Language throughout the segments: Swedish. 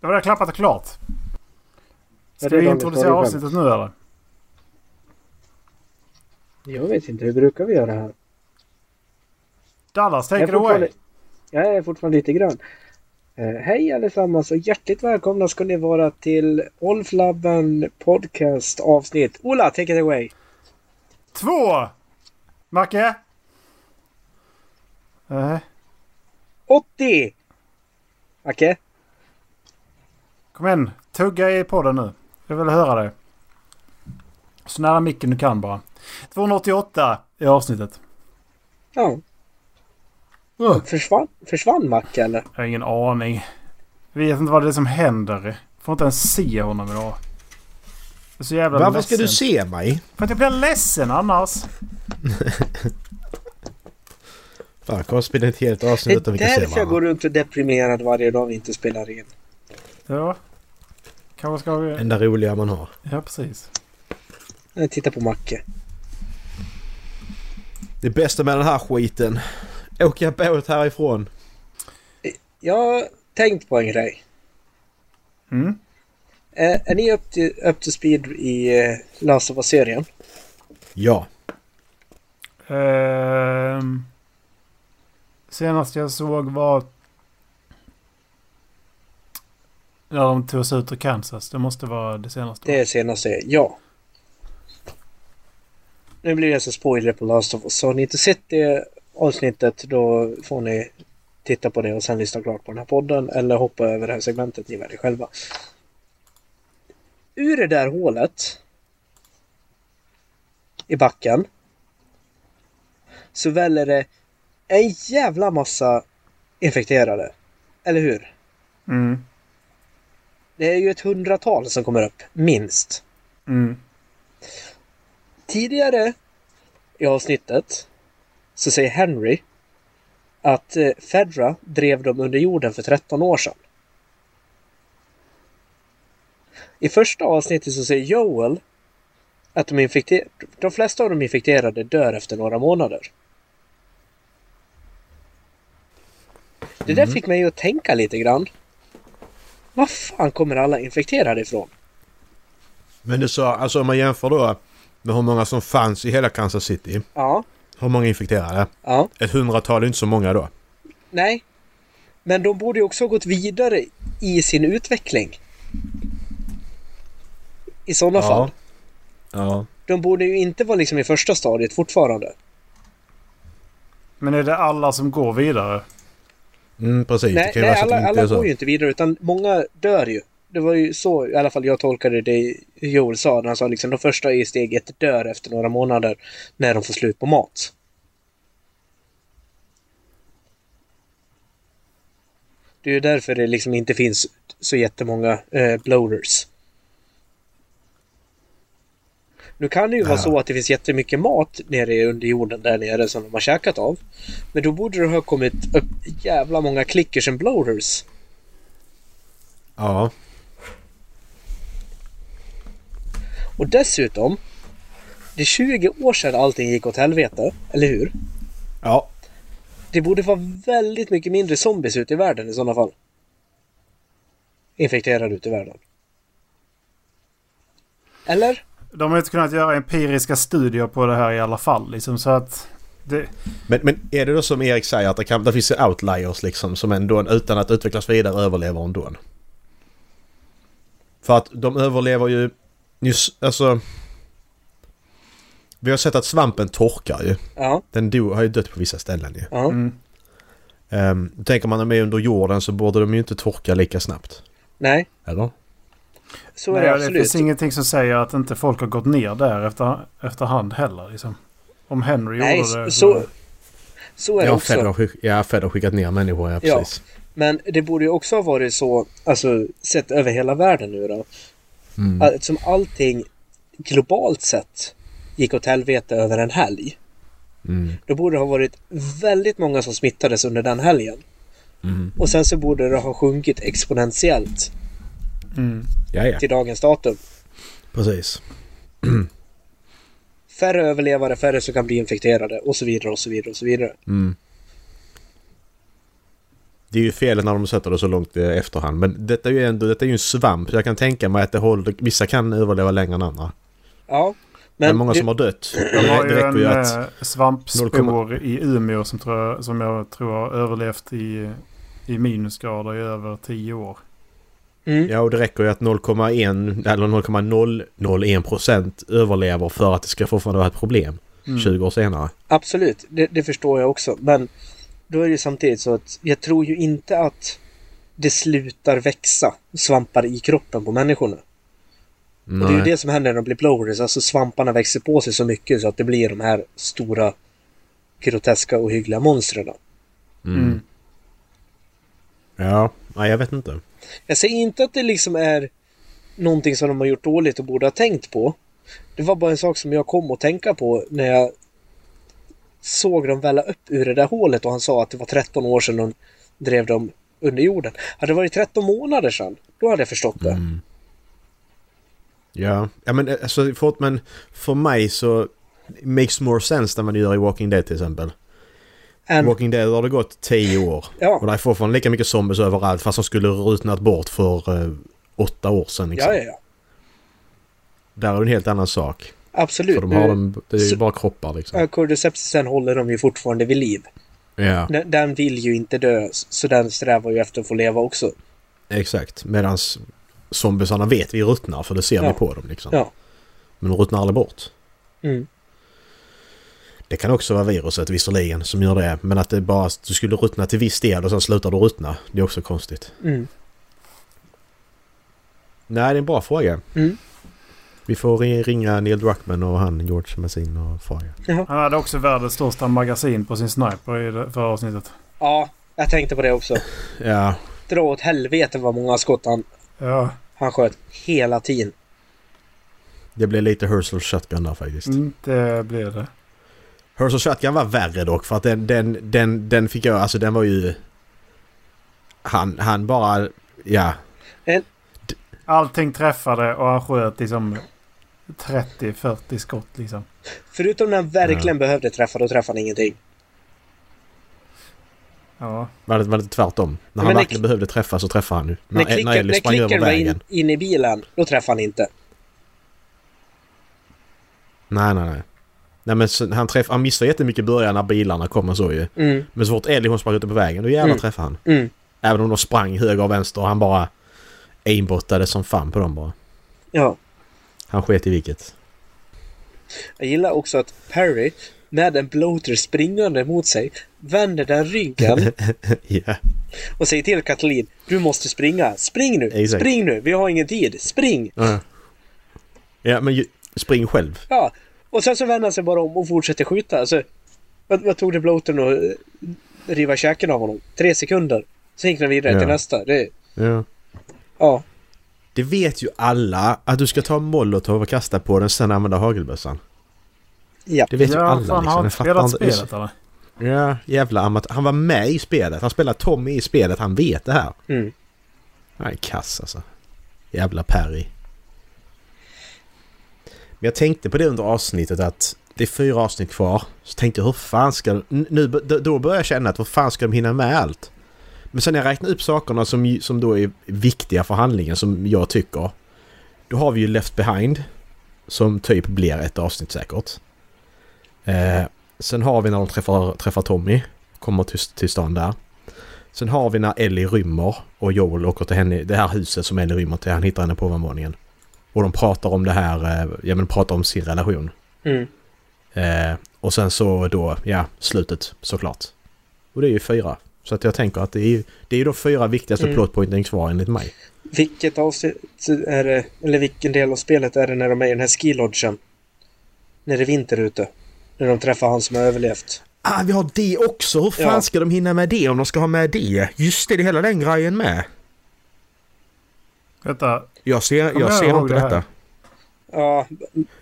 Då var det klappat och klart. Ska vi introducera avsnittet nu eller? Jag vet inte, hur brukar vi göra här? Dallas, Jag take it away. Jag är fortfarande lite grann. Eh, hej allesammans och hjärtligt välkomna ska ni vara till Olflabben Podcast avsnitt. Ola, take it away! Två! Macke? Nej. 80! Macke? Kom igen, tugga i podden nu. Jag vill höra det. Så nära micken du kan bara. 288 i avsnittet. Ja. Försvann, försvann Macke eller? Jag har ingen aning. Vet inte vad det är som händer. Får inte ens se honom idag. Jag är så jävla Varför ledsen. ska du se mig? För att jag blir ledsen annars. Fan, jag kommer spela ett helt Det avsnitt utan är vi kan se därför jag går varandra. runt och är deprimerad varje dag vi inte spelar in. Ja. Kanske ska vi... Enda roliga man har. Ja, precis. Jag tittar på Macke. Det bästa med den här skiten. Åka båt härifrån. Jag har tänkt på en grej. Mm. Eh, är ni upp till, up to speed i eh, Last of Us-serien? Ja. Ehm, senast jag såg var... När de tog sig ut ur Kansas. Det måste vara det senaste. Det är senaste, ja. Nu blir det alltså spoiler på Last of Us. Så har ni inte sett det avsnittet då får ni titta på det och sen lyssna klart på den här podden eller hoppa över det här segmentet. Ni väljer själva. Ur det där hålet i backen så väller det en jävla massa infekterade. Eller hur? Mm. Det är ju ett hundratal som kommer upp, minst. Mm. Tidigare i avsnittet så säger Henry att eh, Fedra drev dem under jorden för 13 år sedan. I första avsnittet så säger Joel att de, infekter- de flesta av de infekterade dör efter några månader. Det där fick mig att tänka lite grann. Var fan kommer alla infekterade ifrån? Men du sa, alltså om man jämför då med hur många som fanns i hela Kansas City. Ja, Hur många infekterade? ja. Ett hundratal är inte så många då. Nej. Men de borde ju också ha gått vidare i sin utveckling. I sådana Ja. fall. Ja. De borde ju inte vara liksom i första stadiet fortfarande. Men är det alla som går vidare? Mm, precis. Nej, nej alla, alla går ju inte vidare utan många dör ju. Det var ju så i alla fall jag tolkade det Joel sa. När han sa liksom de första i steget dör efter några månader när de får slut på mat. Det är ju därför det liksom inte finns så jättemånga eh, bloaters. Nu kan det ju vara Ja. så att det finns jättemycket mat nere under jorden där nere som de har käkat av. Men då borde det ha kommit upp jävla många clickers and bloaters. Ja. Och dessutom, det är 20 år sedan allting gick åt helvete, eller hur? Ja. Det borde vara väldigt mycket mindre zombies ute i världen i sådana fall. Infekterade ute i världen. Eller? De har inte kunnat göra empiriska studier på det här i alla fall. Liksom, så att... Det, Men, men är det då som Erik säger att det, kan, det finns outliers liksom som ändå utan att utvecklas vidare överlever ändå? För att de överlever ju... Just, alltså... Vi har sett att svampen torkar ju. Ja, Den do, har ju dött på vissa ställen ju. ja. mm. Um, tänker man att de är under jorden så borde de ju inte torka lika snabbt. Nej, Eller? Så är Nej, det det absolut. finns ingenting som säger att inte folk har gått ner där efter, efterhand heller. Liksom. Om Henry Nej, gjorde det så, så är det Ja, också. Fed har, skick, ja, Fed har skickat ner människor, ja Ja. precis. Men det borde ju också ha varit så, alltså sett över hela världen nu då. Mm. Att som allting globalt sett gick åt helvete över en helg. Mm. Då borde det ha varit väldigt många som smittades under den helgen. Mm. Och sen så borde det ha sjunkit exponentiellt Mm. Till dagens datum. Precis. Färre överlevare, färre som kan bli infekterade och så vidare och så vidare och så vidare. Mm. Det är ju fel när de sätter det så långt i efterhand. Men detta är ju ändå detta är ju en svamp. Jag kan tänka mig att det håller, vissa kan överleva längre än andra. Ja. Men, Men många som har dött. De har ju en ju att... eh, svampspor 0,- i Umeå som, tror jag, som jag tror har överlevt i, i minusgrader i över tio år. Mm. Ja, och det räcker ju att 0,1 eller 0,001 procent överlever för att det ska fortfarande vara ett problem Mm. 20 år senare. Absolut, det, det förstår jag också. Men då är det ju samtidigt så att jag tror ju inte att det slutar växa svampar i kroppen på människorna. Och det är ju det som händer när de blir blowers. Alltså svamparna växer på sig så mycket så att det blir de här stora groteska och hyggliga monstren. Mm. Mm. Ja, nej jag vet inte. Jag säger inte att det liksom är någonting som de har gjort dåligt och borde ha tänkt på. Det var bara en sak som jag kom att tänka på när jag såg dem välla upp ur det där hålet och han sa att det var 13 år sedan de drev dem under jorden. Hade det varit 13 månader sedan, då hade jag förstått det. Mm. Ja, ja men eh, alltså för, men för mig så makes more sense än vad det gör i Walking Dead till exempel. Än, Walking Dead har det gått 10 år. ja, Och det är fortfarande lika mycket zombies överallt fast de skulle rutnat bort för eh, åtta år sedan. Liksom. ja, ja, ja. Där är det en helt annan sak. Absolut. För de har dem, det är ju Så- bara kroppar liksom. Cordycepsisen håller de ju fortfarande vid liv. Ja, Den, den vill ju inte dö, så den strävar ju efter att få leva också. exakt. Medans zombiesarna vet vi ruttnar för det ser Ja. vi på dem liksom. Ja. Men de ruttnar aldrig bort. Mm. Det kan också vara viruset visserligen som gör det. Men att det bara du skulle ruttna till viss del och sen slutar du ruttna. Det är också konstigt. Mm. Nej, det är en bra fråga. Mm. Vi får ri- ringa Neil Druckmann och han George med sin och fråga. Han hade också världens största magasin på sin sniper i det förra avsnittet. Ja, jag tänkte på det också. Ja, Dra åt helvete vad många skott han, Ja, han sköt hela tiden. det blev lite Herschel Shotgun där faktiskt. mm, det blir det. Herschel Shotgun var värre dock för att den, den, den, den fick jag, alltså den var ju... Han, han bara, ja. Allting träffade och han sköt liksom 30-40 skott liksom. Förutom när han verkligen behövde träffa, då träffade han ingenting. Ja. Var det, var det tvärtom? När Men han när- verkligen behövde träffa så träffade han ju. När, När, när sprang över klicken var vägen. in, in i bilen, då träffade han inte. Nej, nej, nej. Nej men så, han, träff, han missade jättemycket i början när bilarna kom och så ju. Mm, Men så fort Ellie hon sprang ute på vägen, då jävlar Mm. träffade han. mm, Även om de sprang höger och vänster och han bara aimbottade som fan på dem bara. ja. Han sket i vilket. Jag gillar också att Perry, med en bloater springande mot sig, vänder den ryggen ja, och säger till Kathleen Du måste springa. Spring nu! Exakt. Spring nu! Vi har ingen tid. Spring! ja. Ja, men ju, spring själv. Ja. Och sen så vänder han sig bara om och fortsätter skjuta. Alltså, vad, vad tog det bloatern att eh, riva käken av honom? Tre sekunder. Sen gick den vidare Ja. till nästa. Det, Ja. ja. Det vet ju alla att du ska ta molotov och kasta på den sen använda hagelbössan. Ja. Det vet ju ja, alla fan, har liksom. han Jag inte fattar spelat spelet eller? Ja, jävla amatör. Han var med i spelet. Han spelar Tommy i spelet. Han vet det här. Mm. Han är kass alltså. Jävla Perry. Jag tänkte på det under avsnittet att det är fyra avsnitt kvar. Så tänkte jag hur fan ska... Nu, då- börjar jag känna att hur fan ska de hinna med allt? Men sen när jag räknar upp sakerna som, som då är viktiga för handlingen som jag tycker. Då har vi ju Left Behind. Som typ blir ett avsnitt säkert. Eh, sen har vi när de träffar, träffar Tommy. Kommer till, till stan där. Sen har vi när Ellie rymmer och Joel åker till henne, det här huset som Ellie rymmer till. Han hittar henne på ovanvåningen. Och de pratar om det här, eh, ja men pratar om sin relation. Mm. Eh, och sen så då, ja, slutet såklart. Och det är ju fyra. Så att jag tänker att det är ju, det är ju de fyra viktigaste Mm. plotpointen kvar enligt mig. Vilket avsnitt är det, eller vilken del av spelet är det när de är i den här skilodgen? När det är vinter ute. När de träffar han som har överlevt. Ah, vi har det också! Hur fan Ja. ska de hinna med det om de ska ha med det? Just det, det är hela den grejen med. Vänta. Jag ser, jag jag ser inte det detta. Ja,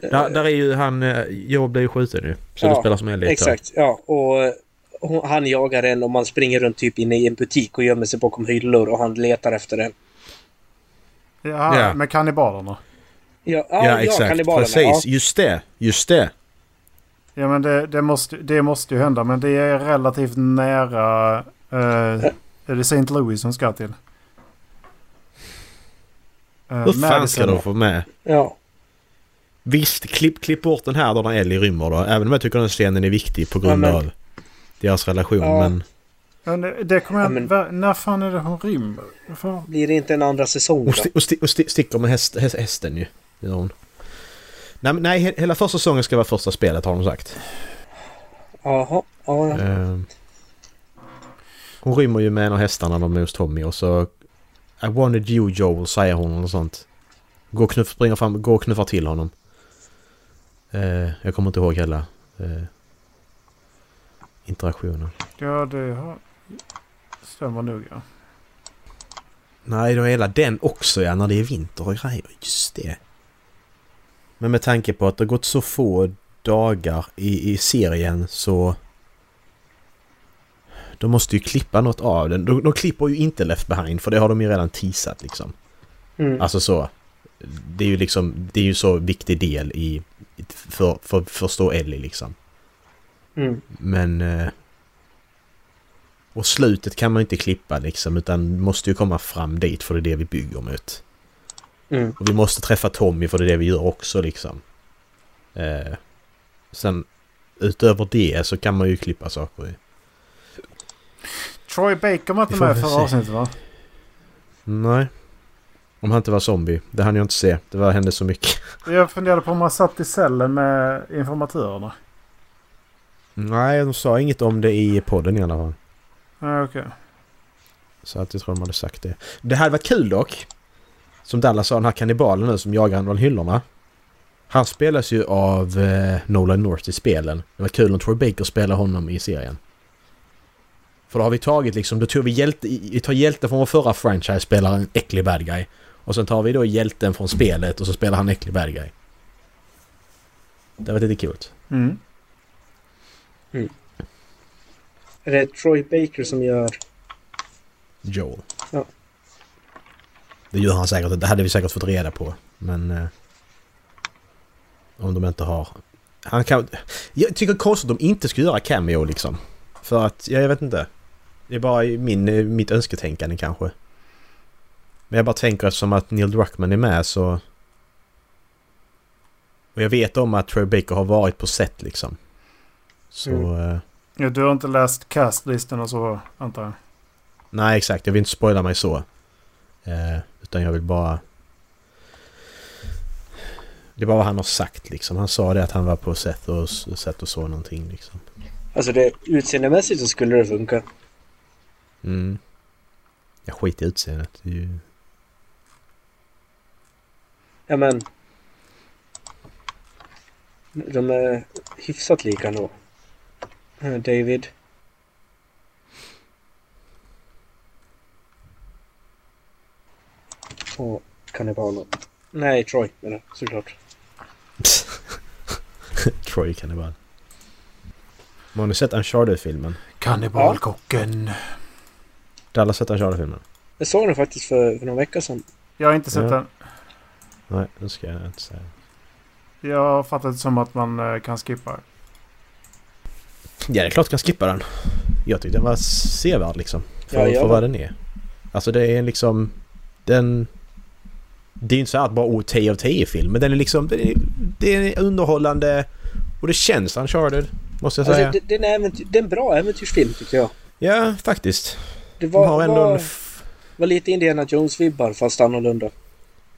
Där, där är ju han, eh, Joel blir ju skjuten nu. Så Ja, det spelar som Ellie. exakt. Ja, och eh, han jagar en och man springer runt typ inne i en butik och gömmer sig bakom hyllor och han letar efter den. Ja, Ja. med kannibalerna. Ja, Ja, ja, exakt. Precis, just det. Just det. Ja men det, det, måste, det måste ju hända men det är relativt nära eh, Är det St. Louis som ska till? Eh, Hur fan ska de få med? Ja. Visst, klipp, klipp bort den här då när Ellie rymmer då. Även om jag tycker den scenen är viktig på grund Ja, av deras relation. Ja. Men Men det, kommer jag... Ja, men- När fan är det hon rymmer? Vad fan? Blir det inte en andra säsong hon, då? sti, och sti, och sti, sticker med häst, häst, hästen ju. Gör hon. Nej, men nej, he- hela första säsongen ska vara första spelet har de sagt. Jaha. Ja, ja. Ehm. hon rymmer ju med en av hästarna de är hos Tommy och så... I wanted you Joel, säger hon och sånt. Går och knuff, springer fram, går och knuffar till honom. Eh, jag kommer inte ihåg hela eh, interaktionen. Ja, det har... stämmer nog ja. Nej, det var hela den också ja, när det är vinter och grejer. Just det. Men med tanke på att det har gått så få dagar i, i serien så... De måste ju klippa något av den. De, de klipper ju inte Left Behind för det har de ju redan teasat liksom. Mm. Alltså så. Det är ju liksom, det är ju så viktig del i... För, för förstå Ellie liksom. Mm. Men... Eh, och slutet kan man inte klippa liksom utan måste ju komma fram dit för det är det vi bygger mot. Mm. Och vi måste träffa Tommy för det är det vi gör också liksom. Eh, sen utöver det så kan man ju klippa saker. Troy Baker var inte med förra avsnittet va? Nej. Om han inte var zombie. Det hann jag inte se. Det var, hände så mycket. Jag funderade på om han satt i cellen med informatörerna. Nej, de sa inget om det i podden i alla fall. Ja, okej. Så att jag tror de hade sagt det. Det hade varit kul dock. Som Dallas sa, den här kannibalen nu som jagar bland hyllorna. Han spelas ju av eh, Nolan North i spelen. Det var kul om Troy Baker spelar honom i serien. För då har vi tagit liksom, då tog vi hjälte, vi tar hjälten från vår förra franchise, spelar en äcklig bad guy. Och sen tar vi då hjälten från spelet och så spelar han en äcklig bad guy. Det var lite coolt. Mm. Är det Troy Baker som gör... Joel. Ja. Det gör han säkert. Det hade vi säkert fått reda på. Men... Eh, om de inte har... Han kan... Jag tycker konstigt att de inte ska göra cameo liksom. För att, ja, jag vet inte. Det är bara min, eh, mitt önsketänkande kanske. Men jag bara tänker eftersom att Neil Druckmann är med så... Och jag vet om att Troy Baker har varit på set liksom. Så... Mm. Eh, Ja, du har inte läst castlistan och så antar jag? Nej, exakt. Jag vill inte spoila mig så. Eh, utan jag vill bara... Det är bara vad han har sagt liksom. Han sa det att han var på set och, set och så någonting liksom. Alltså det utseendemässigt så skulle det funka. Mm. Jag skiter i utseendet. Det är ju... Ja men... De är hyfsat lika ändå. Eh, David. Och kannibalen. Nej, Troy menar jag, såklart. Troy kannibal. Men har ni sett Uncharted-filmen? Kannibalkocken. Dallas har sett Uncharted-filmen? Jag såg den faktiskt för, för några veckor sedan. Jag har inte sett Ja. den. Nej, det ska jag inte säga. Jag har fattat det som att man eh, kan skippa. Ja, det är klart jag kan skippa den. Jag tyckte den var sevärd liksom. För, Ja, för vad den är. Alltså det är liksom... Den... Det är inte så att bara oh, 10 av 10 film. Men den är liksom... Det är, det är underhållande. Och det känns Uncharted. Måste jag säga. Alltså, det, det, är en äventyr, det är en bra äventyrsfilm tycker jag. Ja, faktiskt. Det De var, har ändå var, en... var lite Indiana Jones-vibbar fast annorlunda.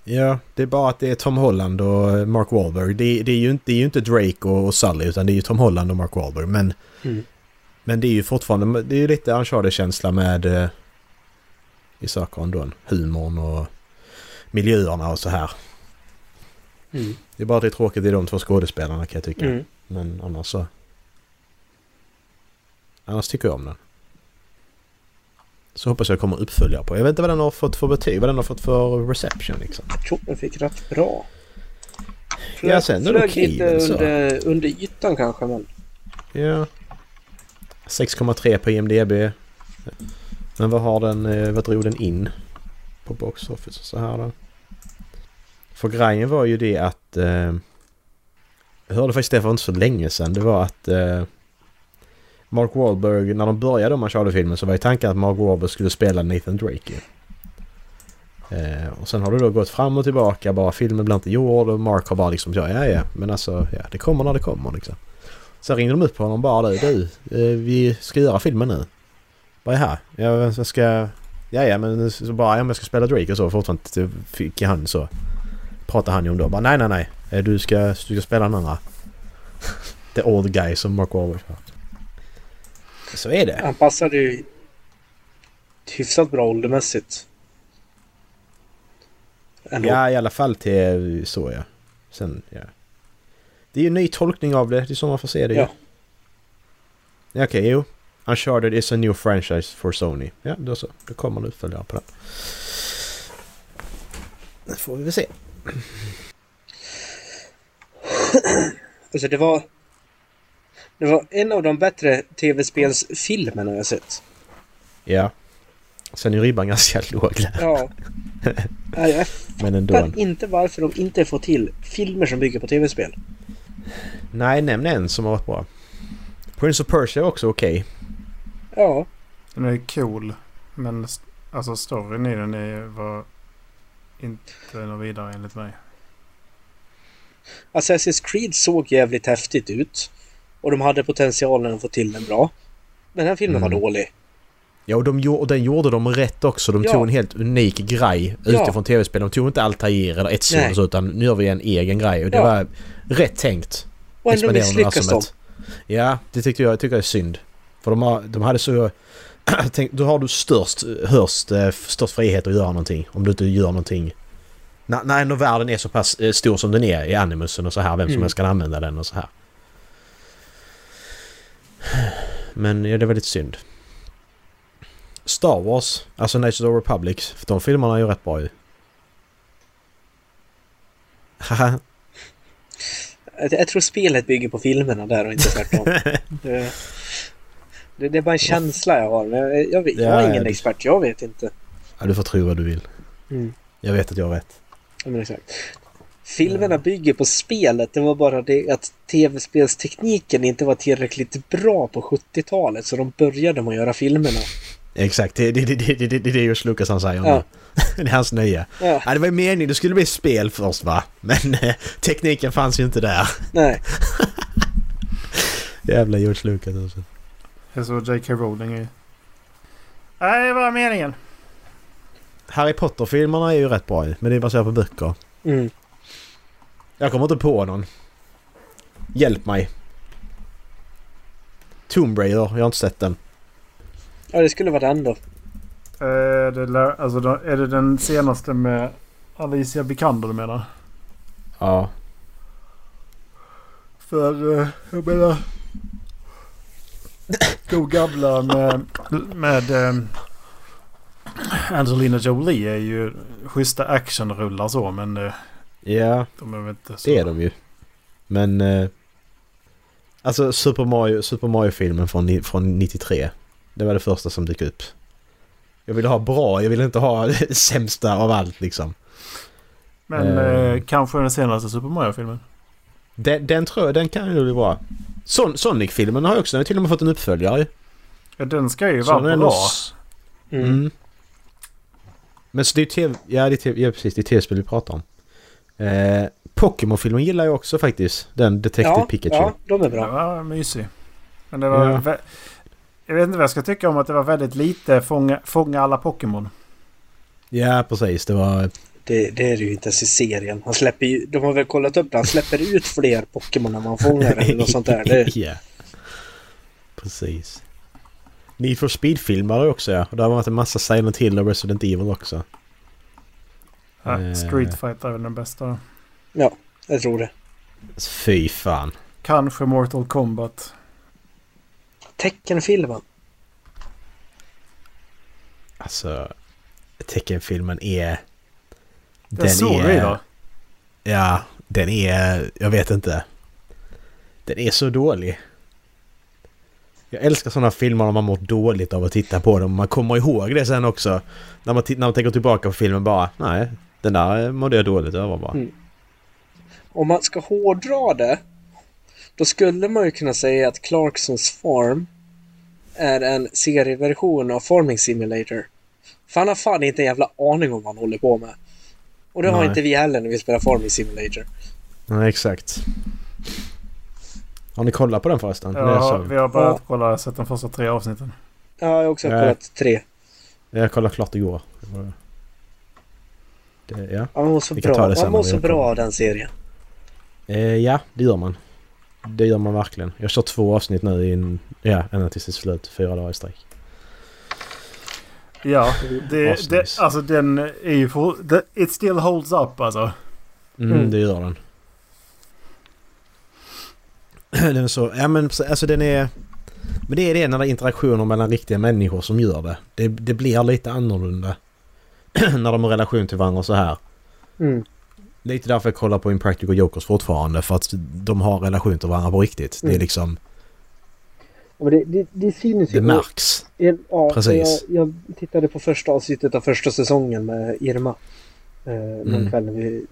Ja, det är bara att det är Tom Holland och Mark Wahlberg. Det, det, är, ju inte, det är ju inte Drake och, och Sully utan det är ju Tom Holland och Mark Wahlberg. Men, Mm. men det är ju fortfarande... Det är ju lite Uncharted-känsla med... Eh, I saker ändå. Humorn och miljöerna och så här. Mm. Det är bara att det är tråkigt i de två skådespelarna kan jag tycka. Mm. Men annars så... Annars tycker jag om den. Så hoppas jag kommer uppföljare på. Jag vet inte vad den har fått för betyg. Vad den har fått för reception liksom. Jag tror den fick rätt bra. Ja, sen flög okej, lite så. under, under ytan kanske men... Ja. 6,3 på IMDB. Men vad har den... eh, Vad drog den in? På Box Office och så här då. För grejen var ju det att... Eh, jag hörde faktiskt det för inte så länge sedan. Det var att... Eh, Mark Wahlberg, när de började om Charlie-filmen så var ju tanken att Mark Wahlberg skulle spela Nathan Drake ju. Eh, och sen har det då gått fram och tillbaka bara filmen blir inte gjord och Mark har bara liksom ja ja ja men alltså ja det kommer när det kommer liksom. Sen ringde de upp på honom bara du, du eh, vi ska göra filmen nu. Vad är här? Jag ska... Ja ja men så bara om jag ska spela Drake och så fortfarande fick han så. Pratade han ju om då. Bara nej nej nej. Eh, du ska, du ska spela den andra. The old guy som Mark Wahlberg har. Så är det. Han passade ju hyfsat bra åldermässigt. Ändå. Ja i alla fall till så ja. Sen ja. Det är ju en ny tolkning av det. Det är så man får se det ju. Ja. Ja, Okej, okay, jo. Uncharted is a new franchise for Sony. Ja, då så. Då kommer en uppföljare på den. Det får vi väl se. Alltså det var... Det var en av de bättre tv-spelsfilmerna jag sett. Ja. Sen är ribban ganska låg där. Ja. Nej, jag Men ändå. inte varför de inte får till filmer som bygger på tv-spel. Nej, nämn en som har varit bra. Prince of Persia är också okej. Ja. Den är cool. Men alltså storyn i den är, var inte något vidare enligt mig. Assassin's Creed såg jävligt häftigt ut. Och de hade potentialen att få till den bra. Men den här filmen Mm. var dålig. Ja, och, de, och den gjorde de rätt också. De Ja. tog en helt unik grej Ja. utifrån tv-spel. De tog inte Altair eller så, utan nu gör vi en egen grej. Och det Ja. var rätt tänkt. Och ändå misslyckas de. Ja, det tyckte jag, tycker jag är synd. För de, har, de hade så... Tänk, då har du störst, hörst, eh, störst frihet att göra någonting. Om du inte gör någonting... När, när ändå världen är så pass eh, stor som den är i animusen och så här. Vem som Mm. helst kan använda den och så här. Men ja, det är väldigt synd. Star Wars, alltså the Republic. För de filmerna är ju rätt bra ju. Haha. Jag, tror spelet bygger på filmerna där och inte tvärtom. det, det, det är bara en känsla jag har. Jag, jag, jag Ja, är ja, ingen det- expert, jag vet inte. ja, du får tro vad du vill. Mm. Jag vet att jag har rätt. Ja, men exakt. Filmerna bygger på spelet. Det var bara det att tv-spelstekniken inte var tillräckligt bra på 70-talet. Så de började med att göra filmerna. Exakt, det, det, det, det, det, det, det är just Lucas han säger Ja. nu. det är hans nöje. Ja, Ja, det var ju meningen, det skulle bli spel först va? Men eh, tekniken fanns ju inte där. nej. Jävla George Lucas alltså. Det är så J.K. Rowling är. Nej, det var meningen. Harry Potter-filmerna är ju rätt bra men det är baserat på böcker. Mm. Jag kommer inte på någon. Hjälp mig. Tomb Raider, jag har inte sett den. Ja, det skulle vara den då. Eh, det alltså, då- är det den senaste med Alicia Vikander du menar? Ja. För eh, jag menar... God gamla med, med eh, Angelina Jolie är ju schyssta actionrullar så men Ja, de är väl inte så... det är de ju. Men... Eh, alltså Super Mario, Super Mario-filmen från, från 93. Det var det första som dök upp. Jag ville ha bra, jag ville inte ha sämsta av allt liksom. Men Eh. eh, kanske den senaste Super Mario-filmen. Den, den tror jag, den kan ju bli bra. Son, Sonic-filmen har ju också den har till och med fått en uppföljare. Ja, den ska ju vara bra. Mm. Mm. Men så det är tv... Ja, det är tv, ja precis. Det är tv-spel vi pratar om. Eh, Pokémon-filmen gillar jag också faktiskt. Den Detective Ja, Pikachu. ja, de är Den bra. var mysig. Men det var... Ja. vä- Jag vet inte vad jag ska tycka om att det var väldigt lite fånga, fånga alla Pokémon. Ja, precis. Det var... Det, det är det ju inte ens i serien. Han släpper ju, de har väl kollat upp det. Han släpper ut fler Pokémon än man fångar eller något sånt där. Det, ja. Precis. Need for Speed-filmer också ja. Och det har varit en massa Silent Hill och Resident Evil också. Ja, Eh. Street Fighter är väl den bästa. jag tror det. Fy fan. Kanske Mortal Kombat. Teckenfilmen. Alltså... Tecken-filmen är... Den såg vi då. Ja, den är... Jag vet inte. Den är så dålig. Jag älskar sådana filmer när man mår dåligt av att titta på dem. Man kommer ihåg det sen också. När man, när man tänker tillbaka på filmen bara... Nej, den där mådde jag dåligt över bara. Mm. Om man ska hårdra det. Då skulle man ju kunna säga att Clarksons Farm är en serieversion av Farming Simulator. För han har fan inte en jävla aning om vad han håller på med. Och det har Nej. inte vi heller när vi spelar Farming Simulator. Nej, exakt. Har ni kollat på den förresten? Ja, vi har börjat kolla, jag har sett de första tre avsnitten. Ja, jag har också kollat tre. Jag kollade klart igår. Det Det, ja. Han mår så Vi kan ta bra. Han mår så bra av den serien. Eh, ja, det gör man. Det gör man verkligen. Jag kör två avsnitt nu i en, ja, ända tills det är slut. Fyra dagar i sträck. Ja, det, det, alltså den är ju för, det, It still holds up alltså. Mm, Mm. det gör den. den är så, ja men alltså den är... Men det är det när det är interaktioner mellan riktiga människor som gör det. Det, det blir lite annorlunda. när de har relation till varandra så här. Mm. Lite därför jag kollar på Impractical Jokers fortfarande. För att de har relation till varandra på riktigt. Det är Mm. liksom... Och det, det, det syns Det märks. Jag, ja, Precis. Jag, jag tittade på första avsnittet av första säsongen med Irma. Eh, någon Mm. kväll när vi...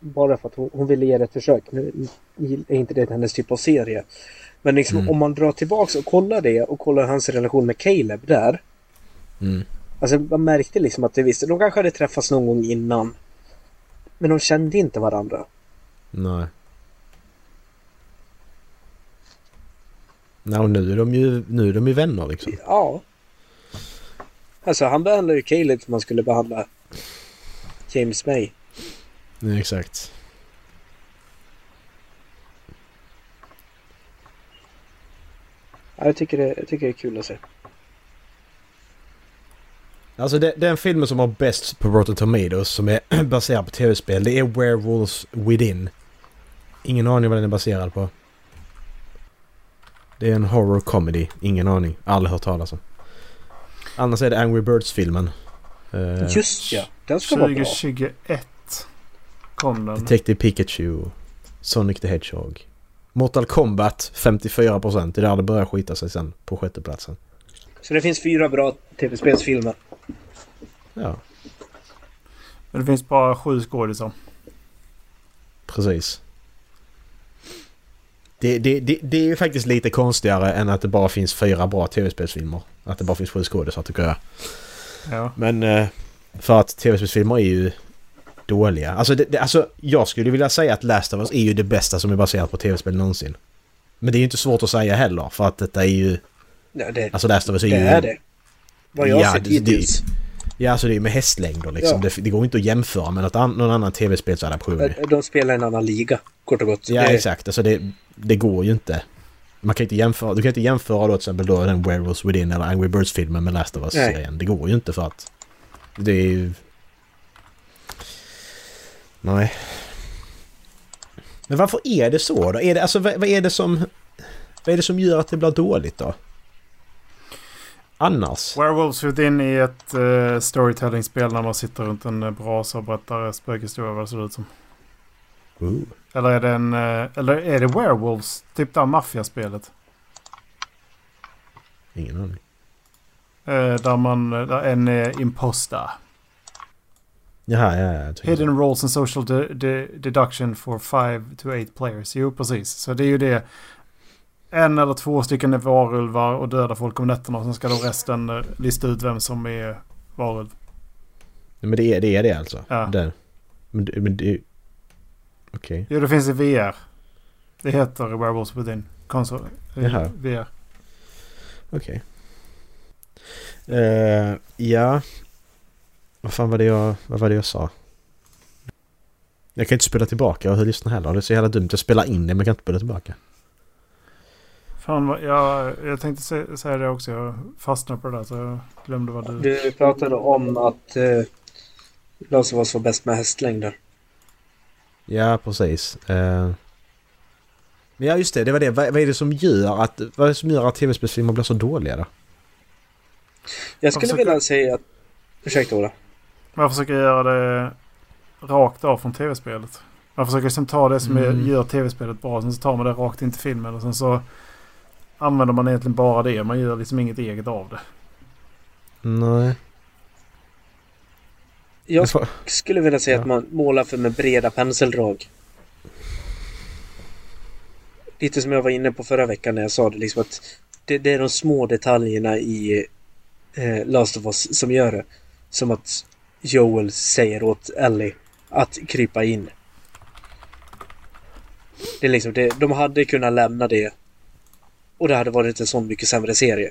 Bara för att hon, hon ville ge det ett försök. Nu är inte det hennes typ av serie. Men liksom Mm. om man drar tillbaks och kollar det och kollar hans relation med Caleb där. Mm. Alltså man märkte liksom att det visste. De kanske hade träffats någon gång innan. Men de kände inte varandra. Nej. Nej, och nu är de ju, nu är de ju vänner liksom. Ja. Alltså han behandlar ju Caleb som man skulle behandla James May. Ja, exakt. Ja, jag, tycker det, jag tycker det är kul att se. Alltså det, den filmen som har bäst på Rotten Tomatoes som är baserad på tv-spel det är Werewolves Within. Ingen aning vad den är baserad på. Det är en horror comedy. Ingen aning. Aldrig hört talas om. Annars är det Angry Birds-filmen. Eh, Just ja, den ska vara bra. 2021 kom den. Detective Pikachu. Sonic the Hedgehog. Mortal Kombat 54%. Det är där det börjar skita sig sen på sjätteplatsen. Så det finns fyra bra tv-spelsfilmer. Ja, Men det finns bara sju skådisar. precis. Det, det, det, det är ju faktiskt lite konstigare än att det bara finns fyra bra tv-spelsfilmer. Att det bara finns sju skådisar tycker jag. Ja. Men eh, för att tv-spelsfilmer är ju dåliga. Alltså, det, det, alltså jag skulle vilja säga att Last of Us är ju det bästa som är baserat på tv-spel någonsin. Men det är ju inte svårt att säga heller för att detta är ju... Ja, det, Alltså Last of Us är det ju... är det. Vad jag Ja, har sett det- det- hittills. Ja, alltså det är med hästlängder liksom. Ja. Det, det går inte att jämföra med något an, någon annan tv-spelsadaption. De spelar en annan liga, kort och gott. Ja, det, exakt. Alltså det, det går ju inte. Man kan inte jämföra, du kan inte jämföra då till exempel då den Werewolves Within eller Angry Birds-filmen med Last of Us-serien. Det går ju inte för att... Det är ju... Nej. Men varför är det så då? Är det, alltså, vad, vad är det som... Vad är det som gör att det blir dåligt då? Annars? Werewolves Within är ett uh, storytelling-spel när man sitter runt en uh, brasa och berättar spökhistoria vad det ser ut som. Ooh. Eller är det en... eh, eller är det Werewolves? Typ det här maffiaspelet. Ingen aning. Uh, där man... Där en är imposter. Jaha, ja, så. Hidden roles and social de- de- deduction for 5 to 8 players. Jo, precis. Så det är ju det. En eller två stycken är varulvar och dödar folk om nätterna. Och sen ska då resten eh, lista ut vem som är varulv. Nej, men det är det, är det alltså? Ja. Det. Men, men det... Okej. Jo, det finns i VR. Det heter Werewolves Within. Konsol. Jaha. VR. Okej. Eh, ja. Vad fan var det jag, vad var det jag sa? Jag kan inte spela tillbaka och lyssna heller. Det är så jävla dumt. Jag spelar in det men jag kan inte spela tillbaka. Fan, jag, jag tänkte sä- säga det också. Jag fastnade på det där så jag glömde vad du... Du pratade om att eh, Us var bäst med hästlängder. Ja, precis. Eh, men ja, just det. Det var det. Vad, vad är det som gör att, vad är det som gör att tv-spelsfilmer blir så dåliga då? Jag skulle försöker- vilja säga att... Ursäkta Ola. Man försöker göra det rakt av från tv-spelet. Man försöker liksom ta det som Mm. gör tv-spelet bra. Sen så tar man det rakt in till filmen. Och sen så använder man egentligen bara det. Man gör liksom inget eget av det. Nej. Jag skulle vilja säga Ja. att man målar för med breda penseldrag. Lite som jag var inne på förra veckan när jag sa det liksom att det, det är de små detaljerna i eh, Last of Us som gör det. Som att Joel säger åt Ellie att krypa in. Det är liksom det, de hade kunnat lämna det och det hade varit en sån mycket sämre serie.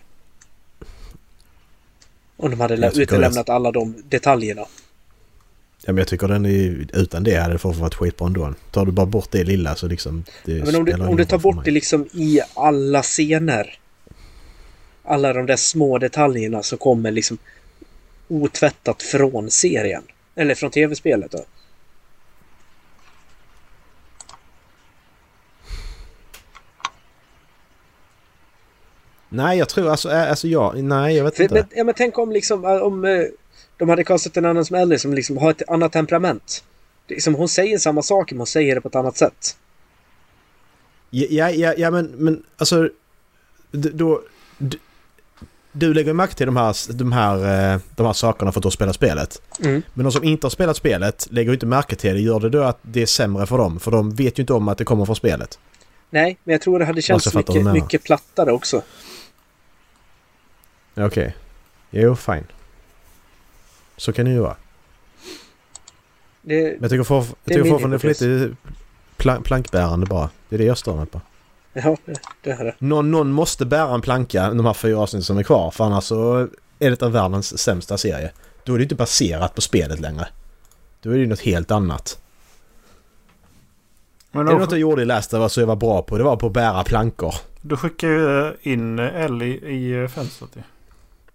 Om de hade utelämnat alla de detaljerna. Ja, men jag tycker den är, utan det hade det fått varit skitbra ändå. Tar du bara bort det lilla så liksom... Ja, men om du, om du tar bort det liksom i alla scener. Alla de där små detaljerna som kommer liksom otvättat från serien. Eller från tv-spelet då. Nej, jag tror alltså... alltså ja, nej, jag vet För, inte. men, ja, men tänk om liksom om de hade kastat en annan som Ellie som liksom har ett annat temperament. Liksom, hon säger samma sak men hon säger det på ett annat sätt. Ja, ja, ja, men, men alltså... Då... d- Du lägger märke till de här, de, här, de här sakerna för att du har spelat spelet. Mm. Men de som inte har spelat spelet lägger inte märke till det. Gör det då att det är sämre för dem? För de vet ju inte om att det kommer från spelet. Nej, men jag tror det hade känts du mycket, mycket plattare också. Okej. Jo, fine. Så kan det ju vara. Det, Men jag tycker, for, jag tycker fortfarande det är för lite plank, plankbärande bara. Det är det jag stör mig på. ja, det, är det. Någon, någon måste bära en planka de här fyra avsnitten som är kvar. För annars så är det av världens sämsta serie. Då är det inte baserat på spelet längre. Då är det ju något helt annat. Men Det är då, något jag gjorde i Last of Us så jag var bra på. Det var på att bära plankor. du skickar ju in Ellie i eh, fönstret ju.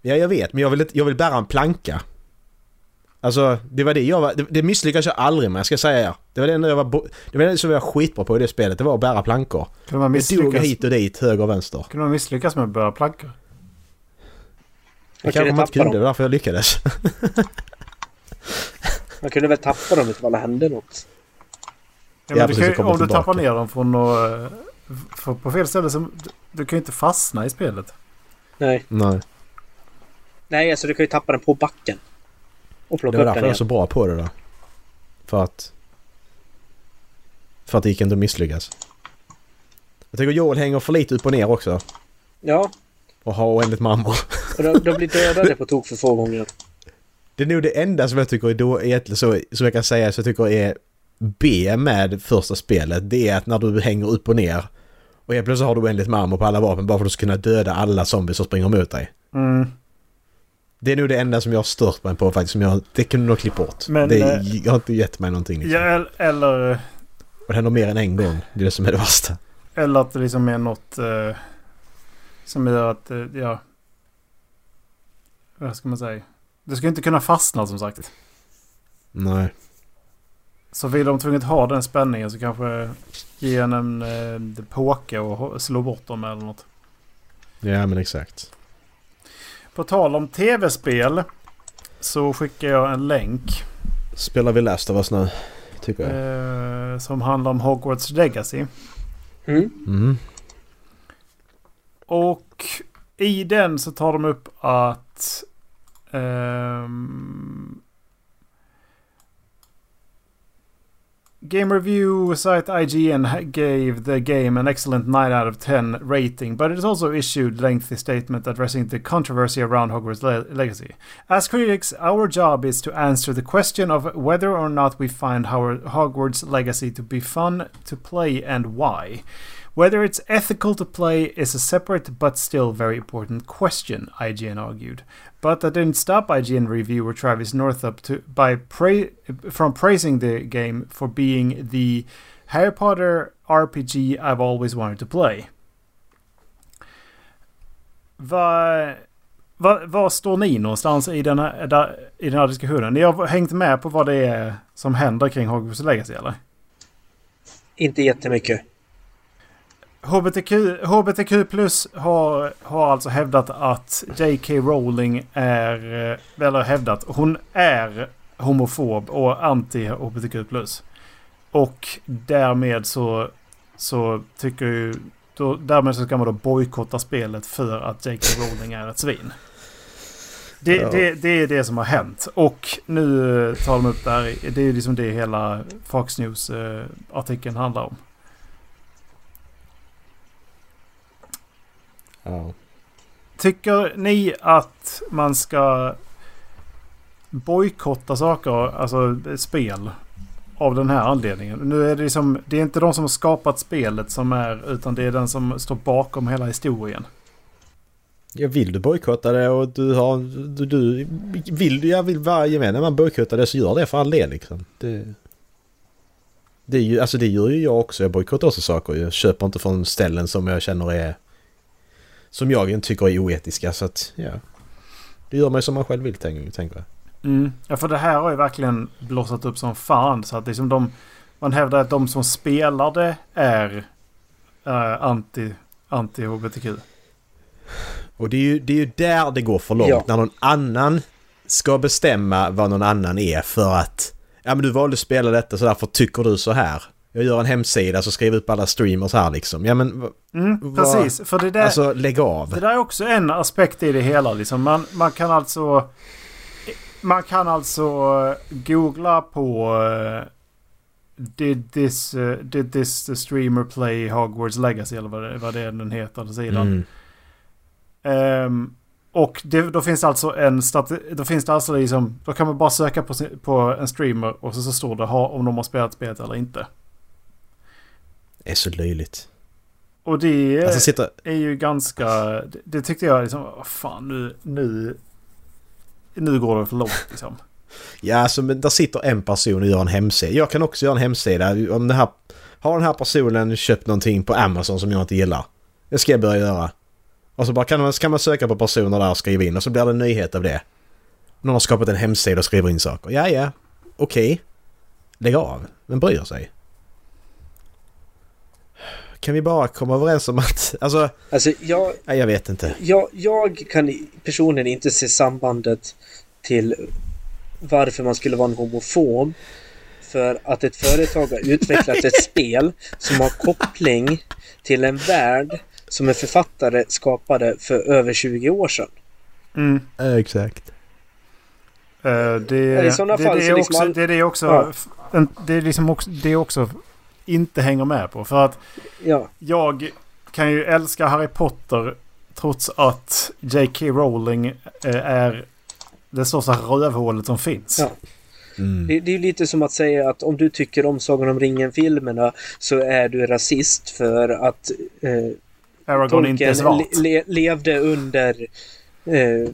Ja, jag vet. Men jag vill, jag vill bära en planka. Alltså, det var det jag var... Det, det misslyckades jag aldrig med, ska jag säga er. Det var det enda jag var... Det var det som jag var skitbra på i det spelet. Det var att bära plankor. Kunde man Jag dog misslyckas, hit och dit, höger och vänster. kunde man misslyckas med att börja planka? Det kanske man inte kunde, det dem. var därför jag lyckades. man kunde väl tappa dem ifall det hände något. Ja, Ja, men du precis, kan, ju- komma om du tappar ner dem från att... För på fel ställe så... Du, du kan ju inte fastna i spelet. Nej. Nej. Nej, alltså du kan ju tappa den på backen. Och Det plocka var upp därför den jag var igen. så bra på det då. För att... För att det gick inte att misslyckas. Jag tycker Joel hänger för lite upp och ner också. Ja, Och har oändligt mammor. och de, de blir dödade på tok för få gånger. Det är nog det enda som jag tycker är då egentligen så, som jag kan säga så jag tycker är B med första spelet. Det är att när du hänger upp och ner och helt plötsligt har du oändligt mammor på alla vapen bara för att du ska kunna döda alla zombies som springer mot dig. Mm. Det är nog det enda som jag har stört mig på faktiskt. Som jag, det kunde nog klippt bort. Men, det eh, har inte gett mig någonting. Liksom. Ja, el- eller... Och det händer mer än en gång. Det är det som är det värsta. Eller att det liksom är något... Eh, som gör att... Eh, ja... Vad ska man säga? Du ska inte kunna fastna som sagt. Nej. Så vill de tvunget ha den spänningen så kanske ge en en eh, påke och slå bort dem eller något. Ja men exakt. På tal om tv-spel så skickar jag en länk Spelar vi Last of Us nu? Tycker jag. eh, som handlar om Hogwarts Legacy. Mm. Mm. Och i den så tar de upp att ehm, Game review site IGN gave the game an excellent 9 out of 10 rating, but it also issued lengthy statement addressing the controversy around Hogwarts Le- Legacy. As critics, our job is to answer the question of whether or not we find Howard- Hogwarts Legacy to be fun to play and why. Whether it's ethical to play is a separate but still very important question, IGN argued. But that didn't stop IGN reviewer Travis Northup to, by pra- from praising the game for being the Harry Potter RPG I've always wanted to play. Vad va, var står ni någonstans i den, här, i den här diskussionen? Ni har hängt med på vad det är som händer kring Hogwarts Legacy eller? Inte jättemycket. HBTQ, HBTQ har, har alltså hävdat att J.K. Rowling är, eh, eller hävdat, hon är homofob och anti-HBTQ. Och därmed så, så tycker ju, då, därmed så ska man då bojkotta spelet för att J.K. Rowling är ett svin. Det, Ja. det, det är det som har hänt. Och nu tar de upp det här. Det är ju liksom det hela Fox News-artikeln handlar om. Ja. tycker ni att man ska bojkotta saker, alltså spel, av den här anledningen? Nu är det liksom, det är inte de som har skapat spelet som är, utan det är den som står bakom hela historien. Jag vill du bojkotta det och du har... Du, du, vill du, jag vill varje med när man bojkottar det så gör det för all del liksom. Det, det, är ju, alltså det gör ju jag också. Jag bojkottar också saker. Jag köper inte från ställen som jag känner är... Som jag tycker är oetiska så att ja. Det gör man ju som man själv vill tänker jag. Mm. Ja för det här har ju verkligen blossat upp som fan. Så att liksom de... Man hävdar att de som spelar det är äh, anti, anti-HBTQ. Och det är, ju, det är ju där det går för långt. Ja. När någon annan ska bestämma vad någon annan är för att... Ja men du valde att spela detta så därför tycker du så här. Jag gör en hemsida så skriver upp alla streamers här liksom. Ja men... Mm, precis. För det där, alltså lägg av. Det där är också en aspekt i det hela liksom. Man, man kan alltså... Man kan alltså googla på... Uh, did this, uh, did this streamer play Hogwarts Legacy eller vad det, vad det är den heter, sidan. Mm. Um, och det, då finns alltså en Då finns det alltså liksom... Då kan man bara söka på, på en streamer och så, så står det ha, om de har spelat spelet eller inte. Är så löjligt. Och det alltså, sitta... är ju ganska... Det, det tyckte jag liksom... Vad fan nu... Nu... Nu går det för långt liksom. ja, alltså men där sitter en person och gör en hemsida. Jag kan också göra en hemsida. Om det här... Har den här personen köpt någonting på Amazon som jag inte gillar? Det ska jag börja göra. Och så bara kan man, kan man söka på personer där och skriva in och så blir det en nyhet av det. Någon har skapat en hemsida och skriver in saker. Ja, ja. Okej. Okay. Lägg av. Vem bryr sig? Kan vi bara komma överens om att... Alltså... Alltså jag... Nej, jag vet inte. Jag, jag kan personligen inte se sambandet till varför man skulle vara en homofob. För att ett företag har utvecklat ett spel som har koppling till en värld som en författare skapade för över 20 år sedan. Mm. Exakt. Uh, det, det, I sådana fall det, det, är liksom också, det är det också, ja. det är liksom också, det också inte hänger med på. För att ja. jag kan ju älska Harry Potter trots att J.K. Rowling eh, är det största rövhålet som finns. Ja. Mm. Det, det, är lite som att säga att om du tycker om Sagan om ringen-filmerna så är du rasist för att eh, Aragorn Tolkien inte är svart. Le levde under eh,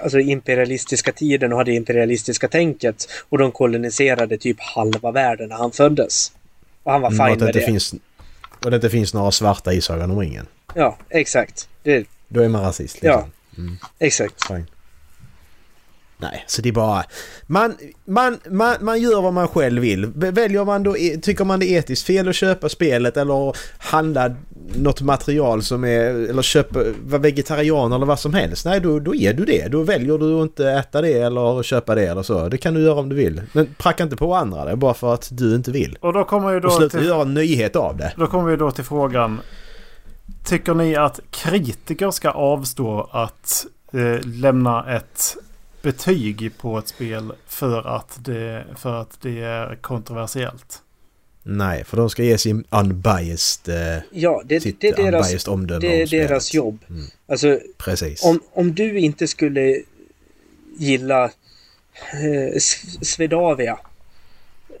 alltså imperialistiska tiden och hade imperialistiska tänket. Och de koloniserade typ halva världen när han föddes. Och han var mm, fine med det. Finns, och det inte finns några svarta i Sagan om ringen. Ja, exakt. Det, Då är man rasist. Liksom. Ja, mm. exakt. Fine. Nej, så det är bara... Man, man, man, man gör vad man själv vill. Väljer man då... E- tycker man det är etiskt fel att köpa spelet eller handla något material som är... Eller köpa... Vara vegetarian eller vad som helst. Nej, då, då är du det. Då väljer du att inte äta det eller köpa det eller så. Det kan du göra om du vill. Men pracka inte på andra det bara för att du inte vill. Och då kommer ju då... Och sluta till, göra en nyhet av det. Då kommer vi då till frågan. Tycker ni att kritiker ska avstå att eh, lämna ett betyg på ett spel för att det, för att det är kontroversiellt. Nej, för de ska ge sin unbiased, eh, ja, det, sitt det är deras, unbiased omdöme Det är deras jobb. Mm. Alltså, Precis. Om, om du inte skulle gilla eh, Swedavia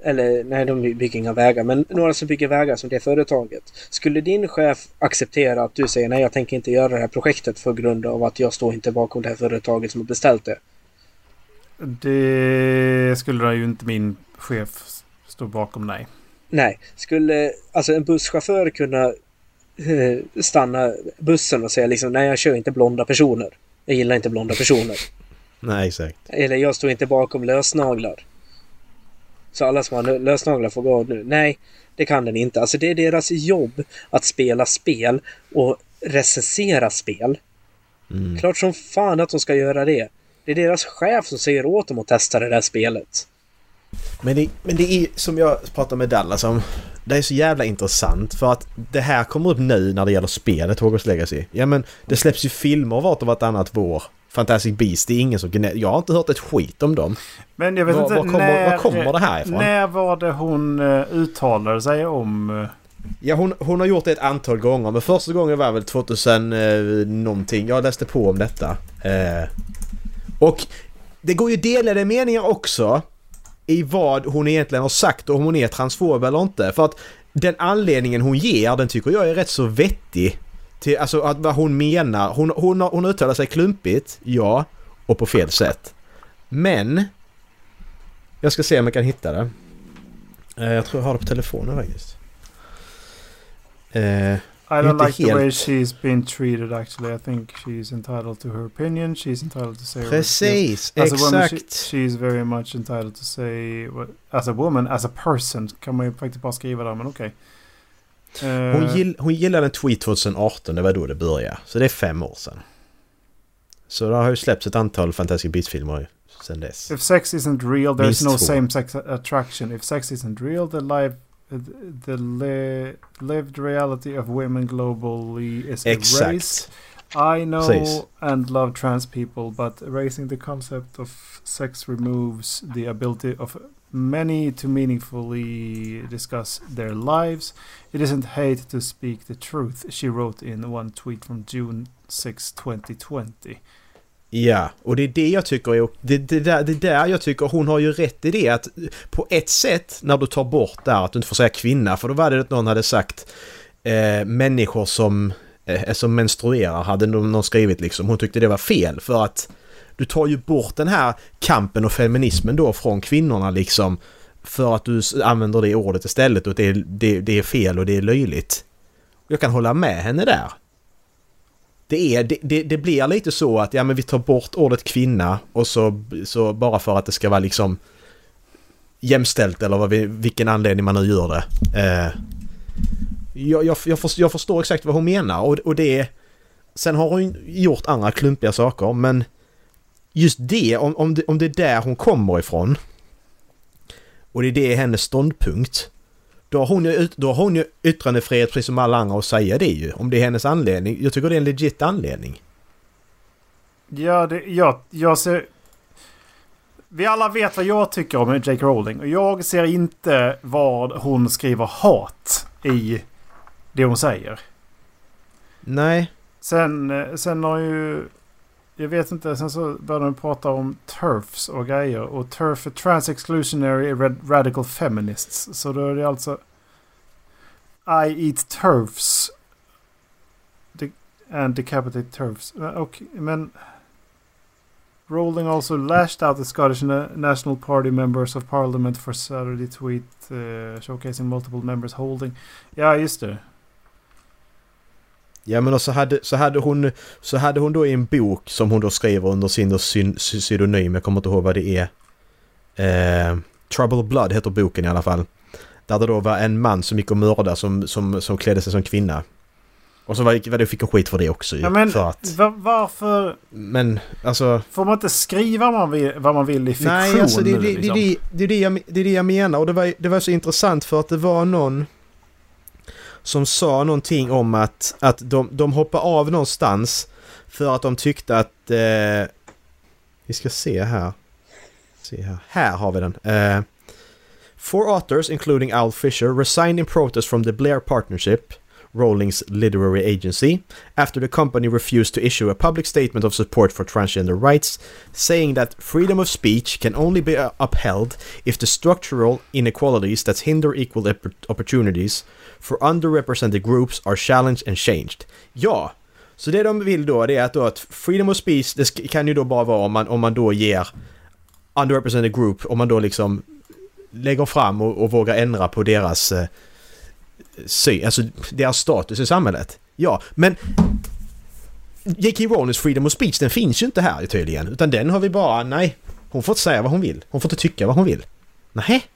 eller nej, de bygger inga vägar, men några som bygger vägar som det företaget. Skulle din chef acceptera att du säger nej, jag tänker inte göra det här projektet för grund av att jag står inte bakom det här företaget som har beställt det? Det skulle ju inte min chef stå bakom, nej. Nej, skulle alltså en busschaufför kunna eh, stanna bussen och säga liksom nej jag kör inte blonda personer. Jag gillar inte blonda personer. Nej, exakt. Eller jag står inte bakom lösnaglar. Så alla som har lösnaglar får gå nu. Nej, det kan den inte. Alltså det är deras jobb att spela spel och recensera spel. Mm. Klart som fan att de ska göra det. Det är deras chef som säger åt dem att testa det där spelet. Men det, men det är som jag pratade med Dallas om. Det är så jävla intressant för att det här kommer upp nu när det gäller spelet Hogwarts Legacy. Ja men det släpps ju filmer vart och vartannat vår. Fantastic Beast, det är ingen som Jag har inte hört ett skit om dem. Men jag vet var, inte, var kommer, när, var kommer det här ifrån? När var det hon uh, uttalade sig om uh, Ja, hon, hon har gjort det ett antal gånger, men första gången var väl 2000 eh, någonting. Jag läste på om detta. Eh, och det går ju delade meningar också i vad hon egentligen har sagt och om hon är transfob eller inte. För att den anledningen hon ger, den tycker jag är rätt så vettig. Till, alltså att vad hon menar. Hon, hon, hon uttalar sig klumpigt, ja, och på fel sätt. Men... Jag ska se om jag kan hitta det. Eh, jag tror jag har det på telefonen faktiskt. Eh, i don't like helt... the way she's been treated actually. I think she's entitled to her opinion. She's entitled to say... Precis, as exakt. Woman, she, she's very much entitled to say... What, as a woman, as a person kan man ju faktiskt bara skriva där, men okej. Okay. Uh, hon, eh, gill, hon gillade en tweet 2018, det var då det började. Så det är fem år sedan. Så det har ju släppts ett antal Fantastic Beasts-filmer sen dess. If sex isn't real, there's no same sex attraction. If sex isn't real, the life the li lived reality of women globally is Exakt. erased. I know Precis. and love trans people, but erasing the concept of sex removes the ability of many to meaningfully discuss their lives. It isn't hate to speak the truth, she wrote in one tweet from June 6, 2020. Ja, och det är det jag tycker är... Det, det, där, det där jag tycker hon har ju rätt i det att på ett sätt när du tar bort där att du inte får säga kvinna för då var det att någon hade sagt eh, människor som, eh, som menstruerar hade någon skrivit liksom. Hon tyckte det var fel för att du tar ju bort den här kampen och feminismen då från kvinnorna liksom för att du använder det ordet istället och det, det, det är fel och det är löjligt. Jag kan hålla med henne där det, är, det, det, det, blir lite så att ja men vi tar bort ordet kvinna och så, så bara för att det ska vara liksom jämställt eller vad vi, vilken anledning man nu gör det. Eh, jag, jag, jag, förstår, jag, förstår, exakt vad hon menar och, och det... Sen har hon gjort andra klumpiga saker men just det, om, om det, om det är där hon kommer ifrån och det är det hennes ståndpunkt då har, hon ju, då har hon ju yttrandefrihet precis som alla andra att säga det ju. Om det är hennes anledning. Jag tycker det är en legit anledning. Ja, det, ja jag ser... Vi alla vet vad jag tycker om J.K. Rowling. Och jag ser inte vad hon skriver hat i det hon säger. Nej. Sen, eh, sen har ju jag vet inte, sen så började de prata om turfs och grejer. Och turf är Trans Exclusionary Radical Feminists. Så då är det alltså I eat turfs. De and decapitate turfs. Okay, men... Rowling also lashed out the Scottish National Party members of Parliament for Saturday tweet uh, showcasing multiple members holding. Ja, just det. Ja men så hade, så, hade hon, så hade hon då i en bok som hon då skriver under sin syn, pseudonym, jag kommer inte ihåg vad det är. Eh, Trouble Blood heter boken i alla fall. Där det då var en man som gick och mördade som, som, som klädde sig som kvinna. Och så var, var det, fick hon skit för det också ja, men för att, varför... Men alltså... Får man inte skriva vad man vill, vad man vill i fiktion? Nej, alltså det, det, det, liksom? det, det, det, det är det jag menar. Och det var, det var så intressant för att det var någon som sa någonting om att, att de, de hoppade av någonstans för att de tyckte att... Eh, vi ska se här. Se här. Här har vi den. Eh, Four authors, including Al Fisher, resigned in protest from the Blair Partnership, Rowling's literary agency, after the company refused to issue a public statement of support for transgender rights, saying that freedom of speech can only be uh, upheld if the structural inequalities that hinder equal opportunities for underrepresented groups are challenged and changed. Ja, så det de vill då det är att, då att freedom of speech det kan ju då bara vara om man, om man då ger underrepresented group, om man då liksom lägger fram och, och vågar ändra på deras eh, sy, alltså deras status i samhället. Ja, men J.K. Rowlings freedom of speech den finns ju inte här tydligen. Utan den har vi bara, nej. Hon får inte säga vad hon vill. Hon får inte tycka vad hon vill. Nej.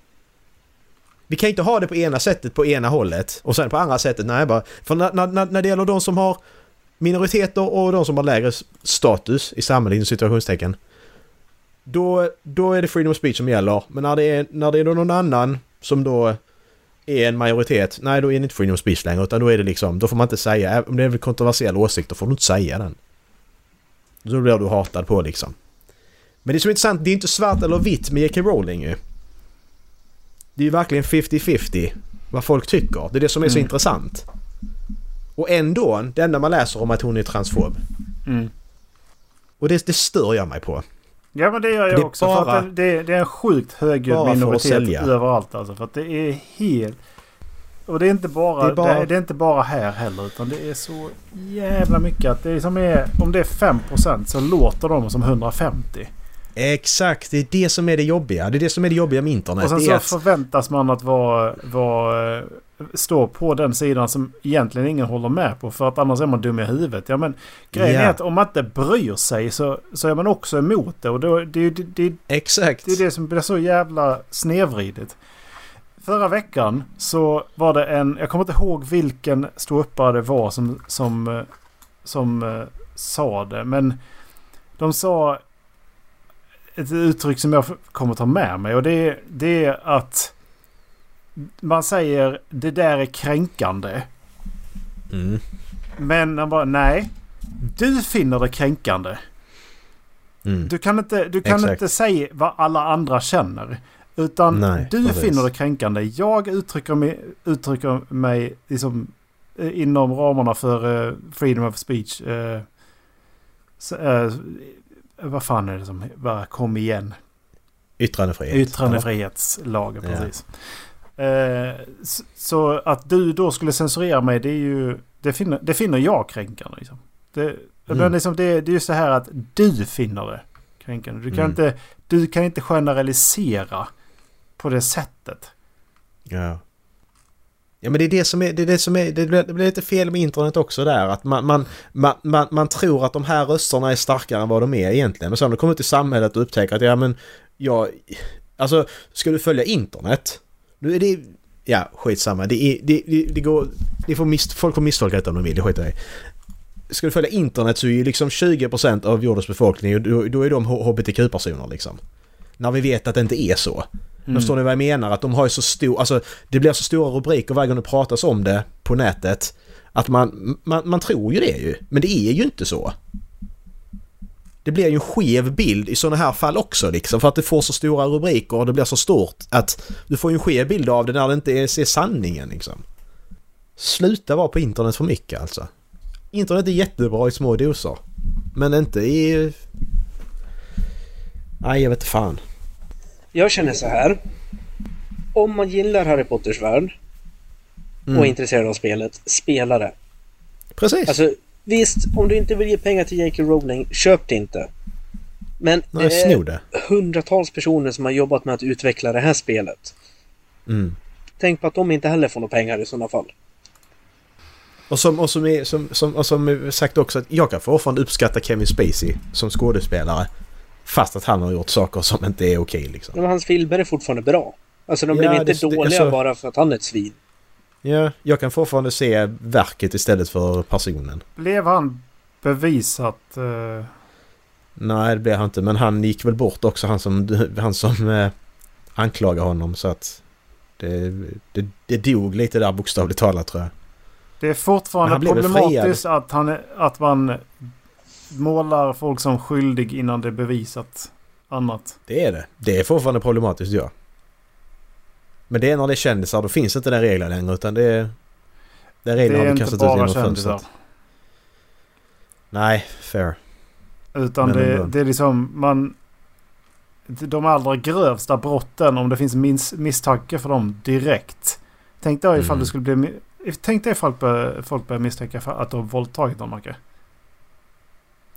Vi kan inte ha det på ena sättet på ena hållet och sen på andra sättet, nej bara. För när, när, när det gäller de som har minoriteter och de som har lägre status i samhället, inom situationstecken. Då, då är det freedom of speech som gäller. Men när det är, när det är någon annan som då är en majoritet, nej då är det inte freedom of speech längre utan då är det liksom, då får man inte säga, om det är en kontroversiell åsikt då får du inte säga den. Då blir du hatad på liksom. Men det som är intressant, det är inte svart eller vitt med J.K. Rowling ju. Det är ju verkligen 50-50. vad folk tycker. Det är det som är så Mm. intressant. Och ändå, det enda man läser om att hon är transfob. Mm. Och det, det stör jag mig på. Ja men det gör jag Det är också. för bara- att det, det, det är en sjukt högljudd för minoritet överallt alltså. För att det är helt... Och det är inte bara, Det är bara- Det, det är inte bara här heller. Utan det är så jävla mycket att det är som är... Om det är 5% så låter de som 150. Exakt, det är det som är det jobbiga. Det är det som är det jobbiga med internet. Och sen så är att, förväntas man att vara, vara, stå på den sidan som egentligen ingen håller med på. För att annars är man dum i huvudet. Ja, men grejen Ja. är att om man inte bryr sig så, så är man också emot det. Och då, det, det, det, exakt. det är det som blir så jävla snedvridet. Förra veckan så var det en, jag kommer inte ihåg vilken ståuppare det var som, som, eh, som eh, sa det. Men de sa ett uttryck som jag kommer ta med mig. Och det, det är att man säger det där är kränkande. Mm. Men man bara nej. Du finner det kränkande. Mm. Du kan inte, du kan Exakt. inte säga vad alla andra känner. Utan Nej, du precis. finner det kränkande. Jag uttrycker mig, uttrycker mig liksom, eh, inom ramarna för eh, freedom of speech. så, eh, vad fan är det som... Bara kom igen. Yttrandefrihet. Yttrandefrihetslagen, Ja. Eh, så att du då skulle censurera mig, det är ju... Det finner, det finner jag kränkande. Liksom. Det, Mm. men liksom det, det är just det här att du finner det kränkande. Du kan, Mm. inte, du kan inte generalisera på det sättet. Ja. Ja men det är det som är, det är det som är, det blir, det blir lite fel med internet också där. Att man, man, man, man, man tror att de här rösterna är starkare än vad de är egentligen. Men sen när de kommer ut i samhället och upptäcker att ja men, jag, alltså ska du följa internet? Nu är det, ja skitsamma. Det, är, det, det, det går, det får mis, folk får misstolka detta om de vill, det skiter jag i. Ska du följa internet så är ju liksom 20% av jordens befolkning, och då, då är de HBTQ-personer liksom. När vi vet att det inte är så. Mm. Förstår ni vad jag menar? Att de har ju så stor... Alltså det blir så stora rubriker varje gång det pratas om det på nätet. Att man, man, man tror ju det ju. Men det är ju inte så. Det blir ju en skev bild i sådana här fall också liksom. För att det får så stora rubriker och det blir så stort att du får ju en skev bild av det när det inte är, är sanningen liksom. Sluta vara på internet för mycket alltså. Internet är jättebra i små doser. Men inte i... Nej, jag vet inte fan. Jag känner så här. Om man gillar Harry Potters värld och är Mm. intresserad av spelet, spela det. Precis. Alltså visst, om du inte vill ge pengar till J.K. Rowling, köp det inte. Men Nej, det är det. hundratals personer som har jobbat med att utveckla det här spelet. Mm. Tänk på att de inte heller får några pengar i sådana fall. Och som, och som, är, som, som, och som sagt också att jag kan fortfarande uppskatta Kevin Spacey som skådespelare. Fast att han har gjort saker som inte är okej liksom. Men hans filmer är fortfarande bra. Alltså de Ja, blev inte det- det- dåliga alltså- bara för att han är ett svin. Ja, jag kan fortfarande se verket istället för personen. Blev han bevisat... eh, Nej, det blev han inte. Men han gick väl bort också, han som, han som eh, anklagade honom. Så att det, det, det dog lite där bokstavligt talat tror jag. det är fortfarande problematiskt att, han, att man målar folk som skyldig innan det är bevisat annat. Det är det. Det är fortfarande problematiskt, ja. Men det är när det är kändisar, då finns inte den regeln längre utan det är... Den regeln har vi kastat ut genom fönstret. Nej, fair. Utan Men det, det är liksom man... De allra grövsta brotten, om det finns minst, misstanke för dem direkt. Tänk dig ifall Mm. det skulle bli... Tänk dig ifall folk börjar misstänka att de har våldtagit någon, Macke.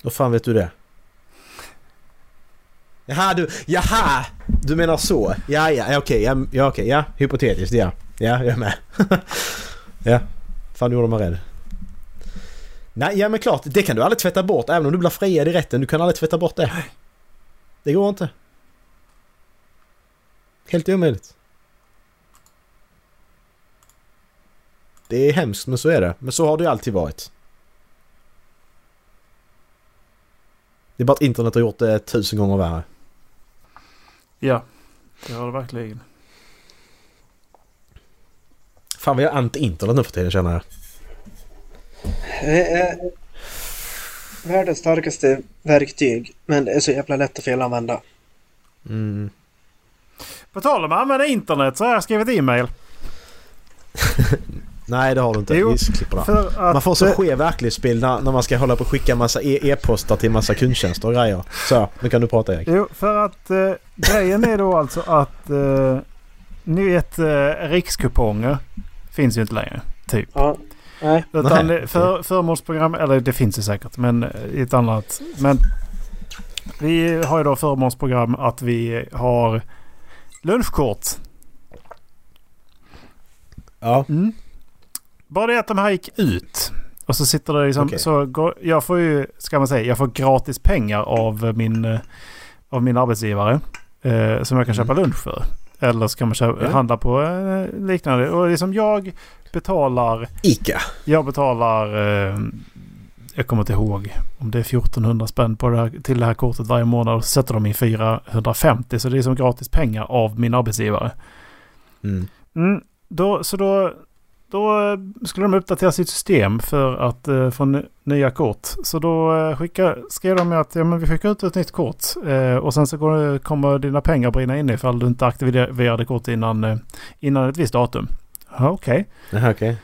Hur fan vet du det? Jaha, du... Jaha! Du menar så? Ja, ja, okej, ja, ja, okej, ja, hypotetiskt, ja. Ja, jag är med. ja. Fan, du gjorde mig rädd. Nej, ja men klart, det kan du aldrig tvätta bort även om du blir friad i rätten. Du kan aldrig tvätta bort det. Det går inte. Helt omöjligt. Det är hemskt men så är det. Men så har det ju alltid varit. Det är bara att internet har gjort det tusen gånger värre. Ja, det har det verkligen. Fan vad jag är anti-internet nu för tiden känner jag. Världens starkaste verktyg, men det är så jävla lätt att felanvända. Mm. På tal om att använda internet så har jag skrivit e-mail. Nej det har du inte. Jo, att, Man får så skev verklighetsbild när, när man ska hålla på och skicka massa e- e-postar till massa kundtjänster och grejer. Så, nu kan du prata Erik. Jo, för att eh, grejen är då alltså att eh, ni vet eh, rikskuponger finns ju inte längre. Typ. Ja. Nej. Utan Nej, det- för, förmånsprogram, eller det finns ju säkert men eh, i ett annat. Men vi har ju då förmånsprogram att vi har lunchkort. Ja. Mm. Bara det att de här gick ut. Och så sitter det liksom, Okej. så går, jag får ju, ska man säga, jag får gratis pengar av min, eh, av min arbetsgivare. Eh, som jag kan Mm. köpa lunch för. Eller så kan man köpa, Ja. handla på eh, liknande. Och liksom jag betalar, Ica. jag betalar, eh, jag kommer inte ihåg om det är 1400 spänn på det här, till det här kortet varje månad. Och så sätter de in 450. Så det är som gratis pengar av min arbetsgivare. Mm. Mm, då, så då, då skulle de uppdatera sitt system för att uh, få nya kort. Så då uh, skicka, skrev de att ja, men vi skickar ut ett nytt kort. eh, och sen så går, kommer dina pengar brinna inne ifall du inte aktiverade kort innan, eh, innan ett visst datum. Ja, Okej, Jaha, okej.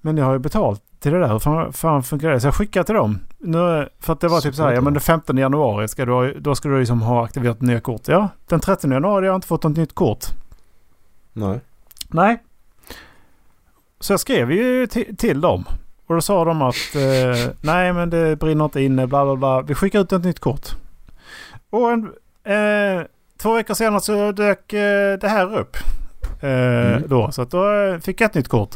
men jag har ju betalt till det där. Hur fan, fan funkar det? Så jag skickar till dem. Nu, för att det var typ så här, ja men den 15 januari ska du, då ska du liksom ha aktiverat nya kort. Ja, den 13 januari har jag inte fått något nytt kort. Nej. Nej. Så jag skrev ju till, till dem. Och då sa de att eh, nej men det brinner inte inne bla bla bla. Vi skickar ut ett nytt kort. Och en, eh, två veckor senare så dök eh, det här upp. Eh, Mm. då, så att då eh, fick jag ett nytt kort.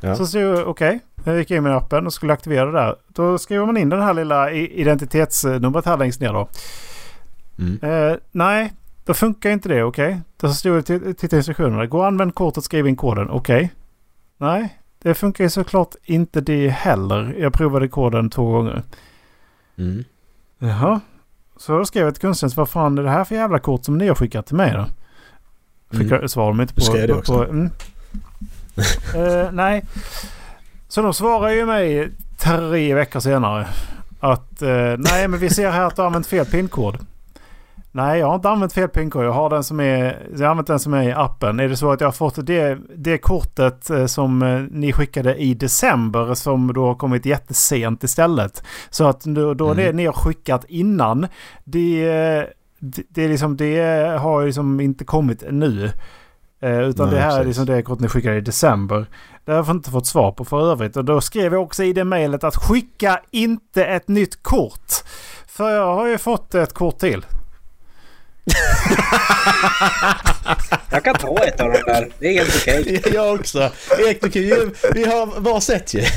Ja. Så stod okej. Jag gick in i appen och skulle aktivera det där. Då skriver man in den här lilla identitetsnumret här längst ner då. Mm. Eh, nej, då funkar inte det. Okej. Då stod det till- i instruktionerna. Gå och använd kortet, skriv in koden. Okej. Nej, det funkar ju såklart inte det heller. Jag provade koden två gånger. Mm. Jaha. Så då skrev jag till kundtjänst. Vad fan är det här för jävla kort som ni har skickat till mig då? Fick Mm. svar de inte på. Skrev det också. På, mm. Eh, nej. Så de svarar ju mig tre veckor senare. Att eh, nej men vi ser här att du har använt fel pinkod. Nej jag har inte använt fel pinkod. Jag har den som är, jag har använt den som är i appen. Är det så att jag har fått det, det kortet eh, som eh, ni skickade i december som då har kommit jättesent istället. Så att då, då Mm. det ni har skickat innan. Det, eh, det, det, är liksom, det har ju liksom inte kommit nu. Utan Nej, det här är precis. liksom det kortet ni skickade i december. Det har jag inte fått svar på för övrigt. Och då skrev jag också i det mejlet att skicka inte ett nytt kort. För jag har ju fått ett kort till. Jag kan ta ett av de där. Det är helt okej. Jag också. Erik, du kan ju... Vi har var sett ju.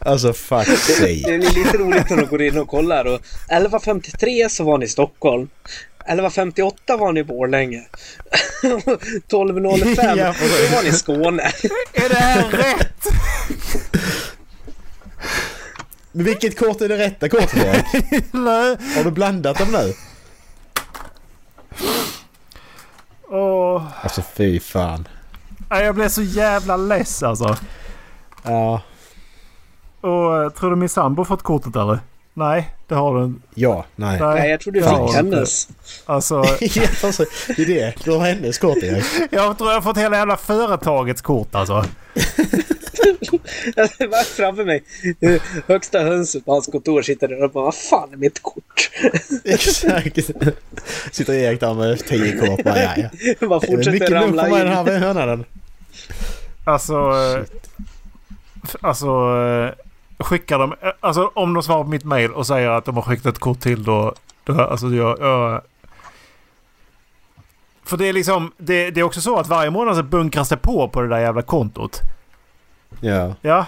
Alltså fuck Det sig. är lite roligt när de går in och kollar. Och 11.53 så var ni i Stockholm. 11.58 var ni i Borlänge. 12.05 Ja, då var ni i Skåne. Är det här rätt? Men vilket kort är det rätta kortet Erik? Nej. Har du blandat dem nu? Åh, Alltså fy fan. nej, jag blev så jävla less alltså. Ja. Och eh, tror du min sambo fått kortet eller? Nej, det har den. Ja, nej. Nej, jag trodde du fick hennes. Alltså, alltså, det är det. Du har hennes kort Erik. jag tror jag har fått hela jävla företagets kort alltså. Jag var framför mig. eh, Högsta hönset på hans kontor sitter där och bara vad fan är mitt kort? Exakt. Sitter Erik där med tio kort. Bara, ja, ja. Bara fortsätter Mycket ramla för mig den in. här hönan. Alltså... eh, Alltså... eh, Skickar de... Alltså om de svarar på mitt mail och säger att de har skickat ett kort till då... då alltså jag... jag för det är liksom... Det, det är också så att varje månad så bunkras det på på det där jävla kontot. Ja. Ja.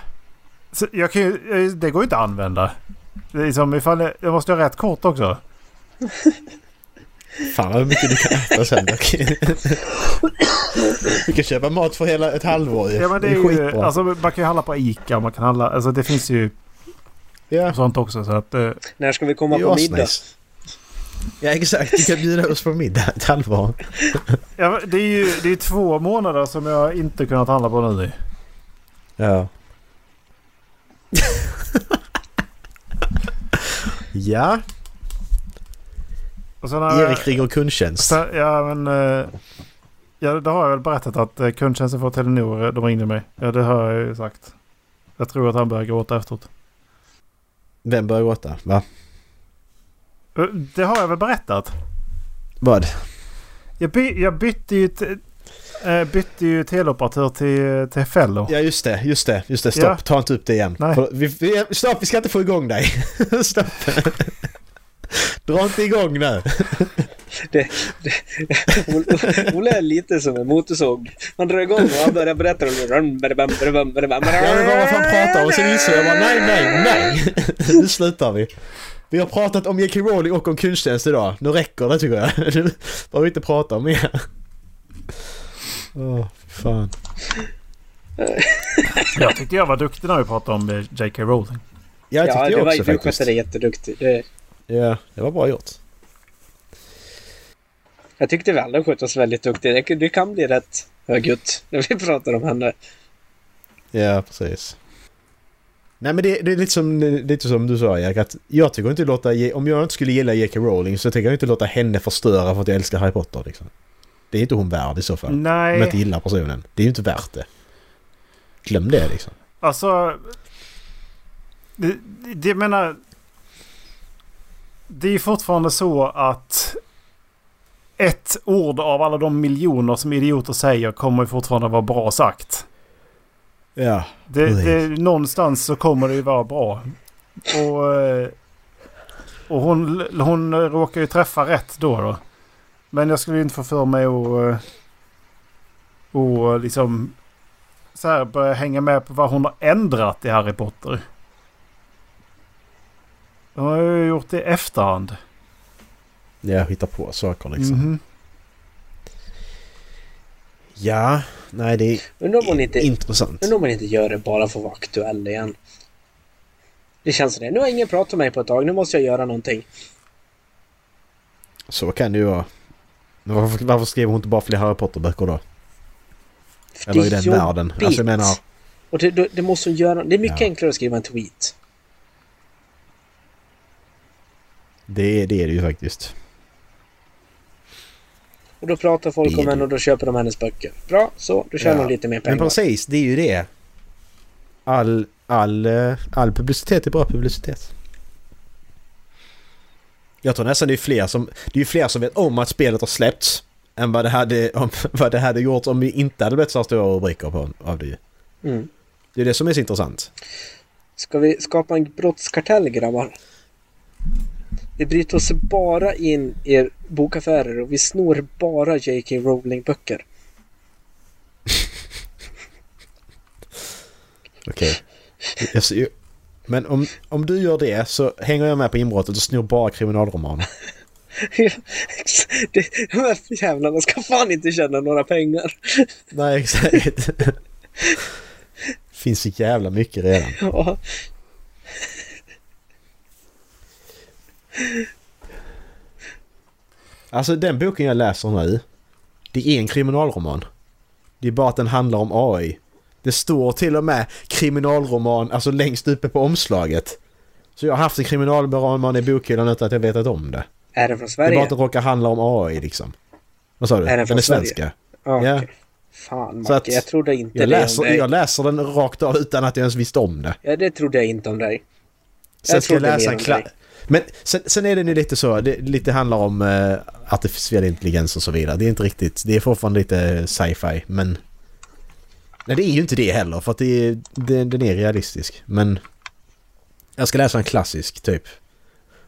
Så jag kan ju, eh, det går ju inte att använda. Det är liksom ifall jag, jag måste ha rätt kort också. Fan vad mycket du kan äta sen dock. Du kan köpa mat för hela ett halvår ju. Ja men det är ju... skitbra. Alltså man kan ju handla på Ica. Man kan handla... Alltså det finns ju ja. sånt också så att... eh, När ska vi komma Det är på middag? Ja exakt, du kan bjuda oss på middag ett halvår. Ja, det är ju det är två månader som jag inte kunnat handla på nu. Ja. ja, Och sen har jag- Erik ringer kundtjänst. sen, Ja men... eh, Ja, det har jag väl berättat att eh, kundtjänsten för Telenor, eh, de ringde mig. Ja, det har jag ju sagt. Jag tror att han börjar gråta efteråt. Vem börjar gråta? Va? Det har jag väl berättat? Vad? Jag, by, jag bytte ju, bytte ju teleoperatör till, till Fello. Ja just det, just det, just det. Stopp, Ja. ta inte upp det igen. Nej. För vi, vi, stopp, vi ska inte få igång dig. stopp. Dra inte igång nu. Olle- Olle är lite som en motorsåg. Man drar igång och han börjar berätta om det. Jag bara vad fan pratar om och sen insåg jag bara nej, nej, nej. nu slutar vi. Vi har pratat om J.K. Rowling och om kundtjänst idag. Nu räcker det tycker jag. Nu behöver vi inte prata om mer. Åh, fy fan. Jag tyckte jag var duktig när vi pratade om eh, J.K. Rowling. Jag tyckte Ja, det jag var också ju du faktiskt. skötte det jätteduktigt. Det, Ja, det var bra gjort. jag tyckte vi alla skötte oss väldigt duktigt. Det, det kan bli rätt högljutt när vi pratar om henne. Ja, precis. Nej men det, det är lite som, lite som du sa Erik, att jag tycker inte låta, om jag inte skulle gilla J.K. Rowling så tänker jag inte låta henne förstöra för att jag älskar Harry Potter liksom. Det är inte hon värd i så fall. Om jag inte Nej, gillar personen. Det är ju inte värt det. Glöm det liksom. alltså... Det, det, menar... Det är fortfarande så att ett ord av alla de miljoner som idioter säger kommer fortfarande vara bra sagt. Ja. Det, det, någonstans så kommer det ju vara bra. Och, eh, och hon, hon råkar ju träffa rätt då då. Men jag skulle inte få för mig att... eh, Och liksom... Så här börja hänga med på vad hon har ändrat i Harry Potter. Hon har ju gjort det i efterhand. Jag hittar på saker liksom. Mhm. Ja, nej det är om hon inte, intressant. undrar om hon inte gör det bara för att vara aktuell igen. Det känns som det. Nu har ingen pratat med mig på ett tag. Nu måste jag göra någonting. Så kan det ju vara. Men varför, varför skriver hon inte bara fler Harry Potter-böcker då? För Eller det i är den jobbigt. världen. Alltså jag menar... Och det, det, det måste hon göra. Det är mycket Ja. enklare att skriva en tweet. Det, det är det ju faktiskt. Och då pratar folk om henne och då köper de hennes böcker. Bra, så. Då tjänar Ja. lite mer Men pengar. precis, det är ju det. All, all, eh, all publicitet är bra publicitet. Jag tror nästan det är fler som, det är fler som vet om att spelet har släppts än vad det hade, om, vad det hade gjort om vi inte hade blivit så stora rubriker på, av det. Mm. Det är det som är så intressant. Ska vi skapa en brottskartell grabbar? Vi bryter oss bara in i bokaffärer och vi snor bara J.K. Rowling-böcker. Okej. Jag ju- Men om, om du gör det så hänger jag med på inbrottet och snor bara kriminalromaner. det, de här jävlarna ska fan inte tjäna några pengar. Nej, exakt. Finns så jävla mycket redan. Ja. Alltså den boken jag läser nu. Det är en kriminalroman. Det är bara att den handlar om AI. Det står till och med kriminalroman, alltså längst uppe på omslaget. Så jag har haft en kriminalroman i bokhyllan utan att jag vetat om det. Är den från Det är Sverige? bara att det råkar handla om AI liksom. Vad sa du? Är den från är Sverige? svenska. Ja, Ja. okej. Fan att jag trodde inte Jag det om dig. jag läser den rakt av utan att jag ens visste om det. Ja, det trodde jag inte om dig. Sen Jag ska jag läsa en kla-. Men sen, sen är det nu lite så, det lite handlar om uh, artificiell intelligens och så vidare. Det är inte riktigt, det är fortfarande lite sci-fi men... Nej det är ju inte det heller för att det är, det, den är realistisk. Men... Jag ska läsa en klassisk typ.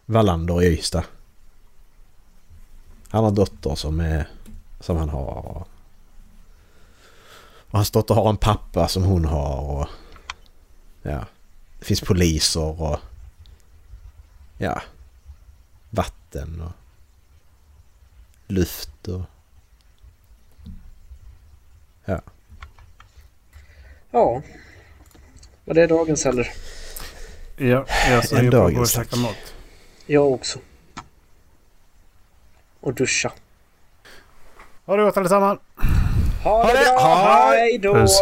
Wallander i Ystad. Han har dotter som är... Som han har. Och hans dotter har en pappa som hon har och... Ja. Det finns poliser och... Ja. Vatten och... Luft och... Ja. Ja. Var det dagens eller? Ja, jag En ju på att och käka mat. Jag också. Och duscha. Ha det gott allesammans! Ha det det! bra! Hej! Hej då! Puss.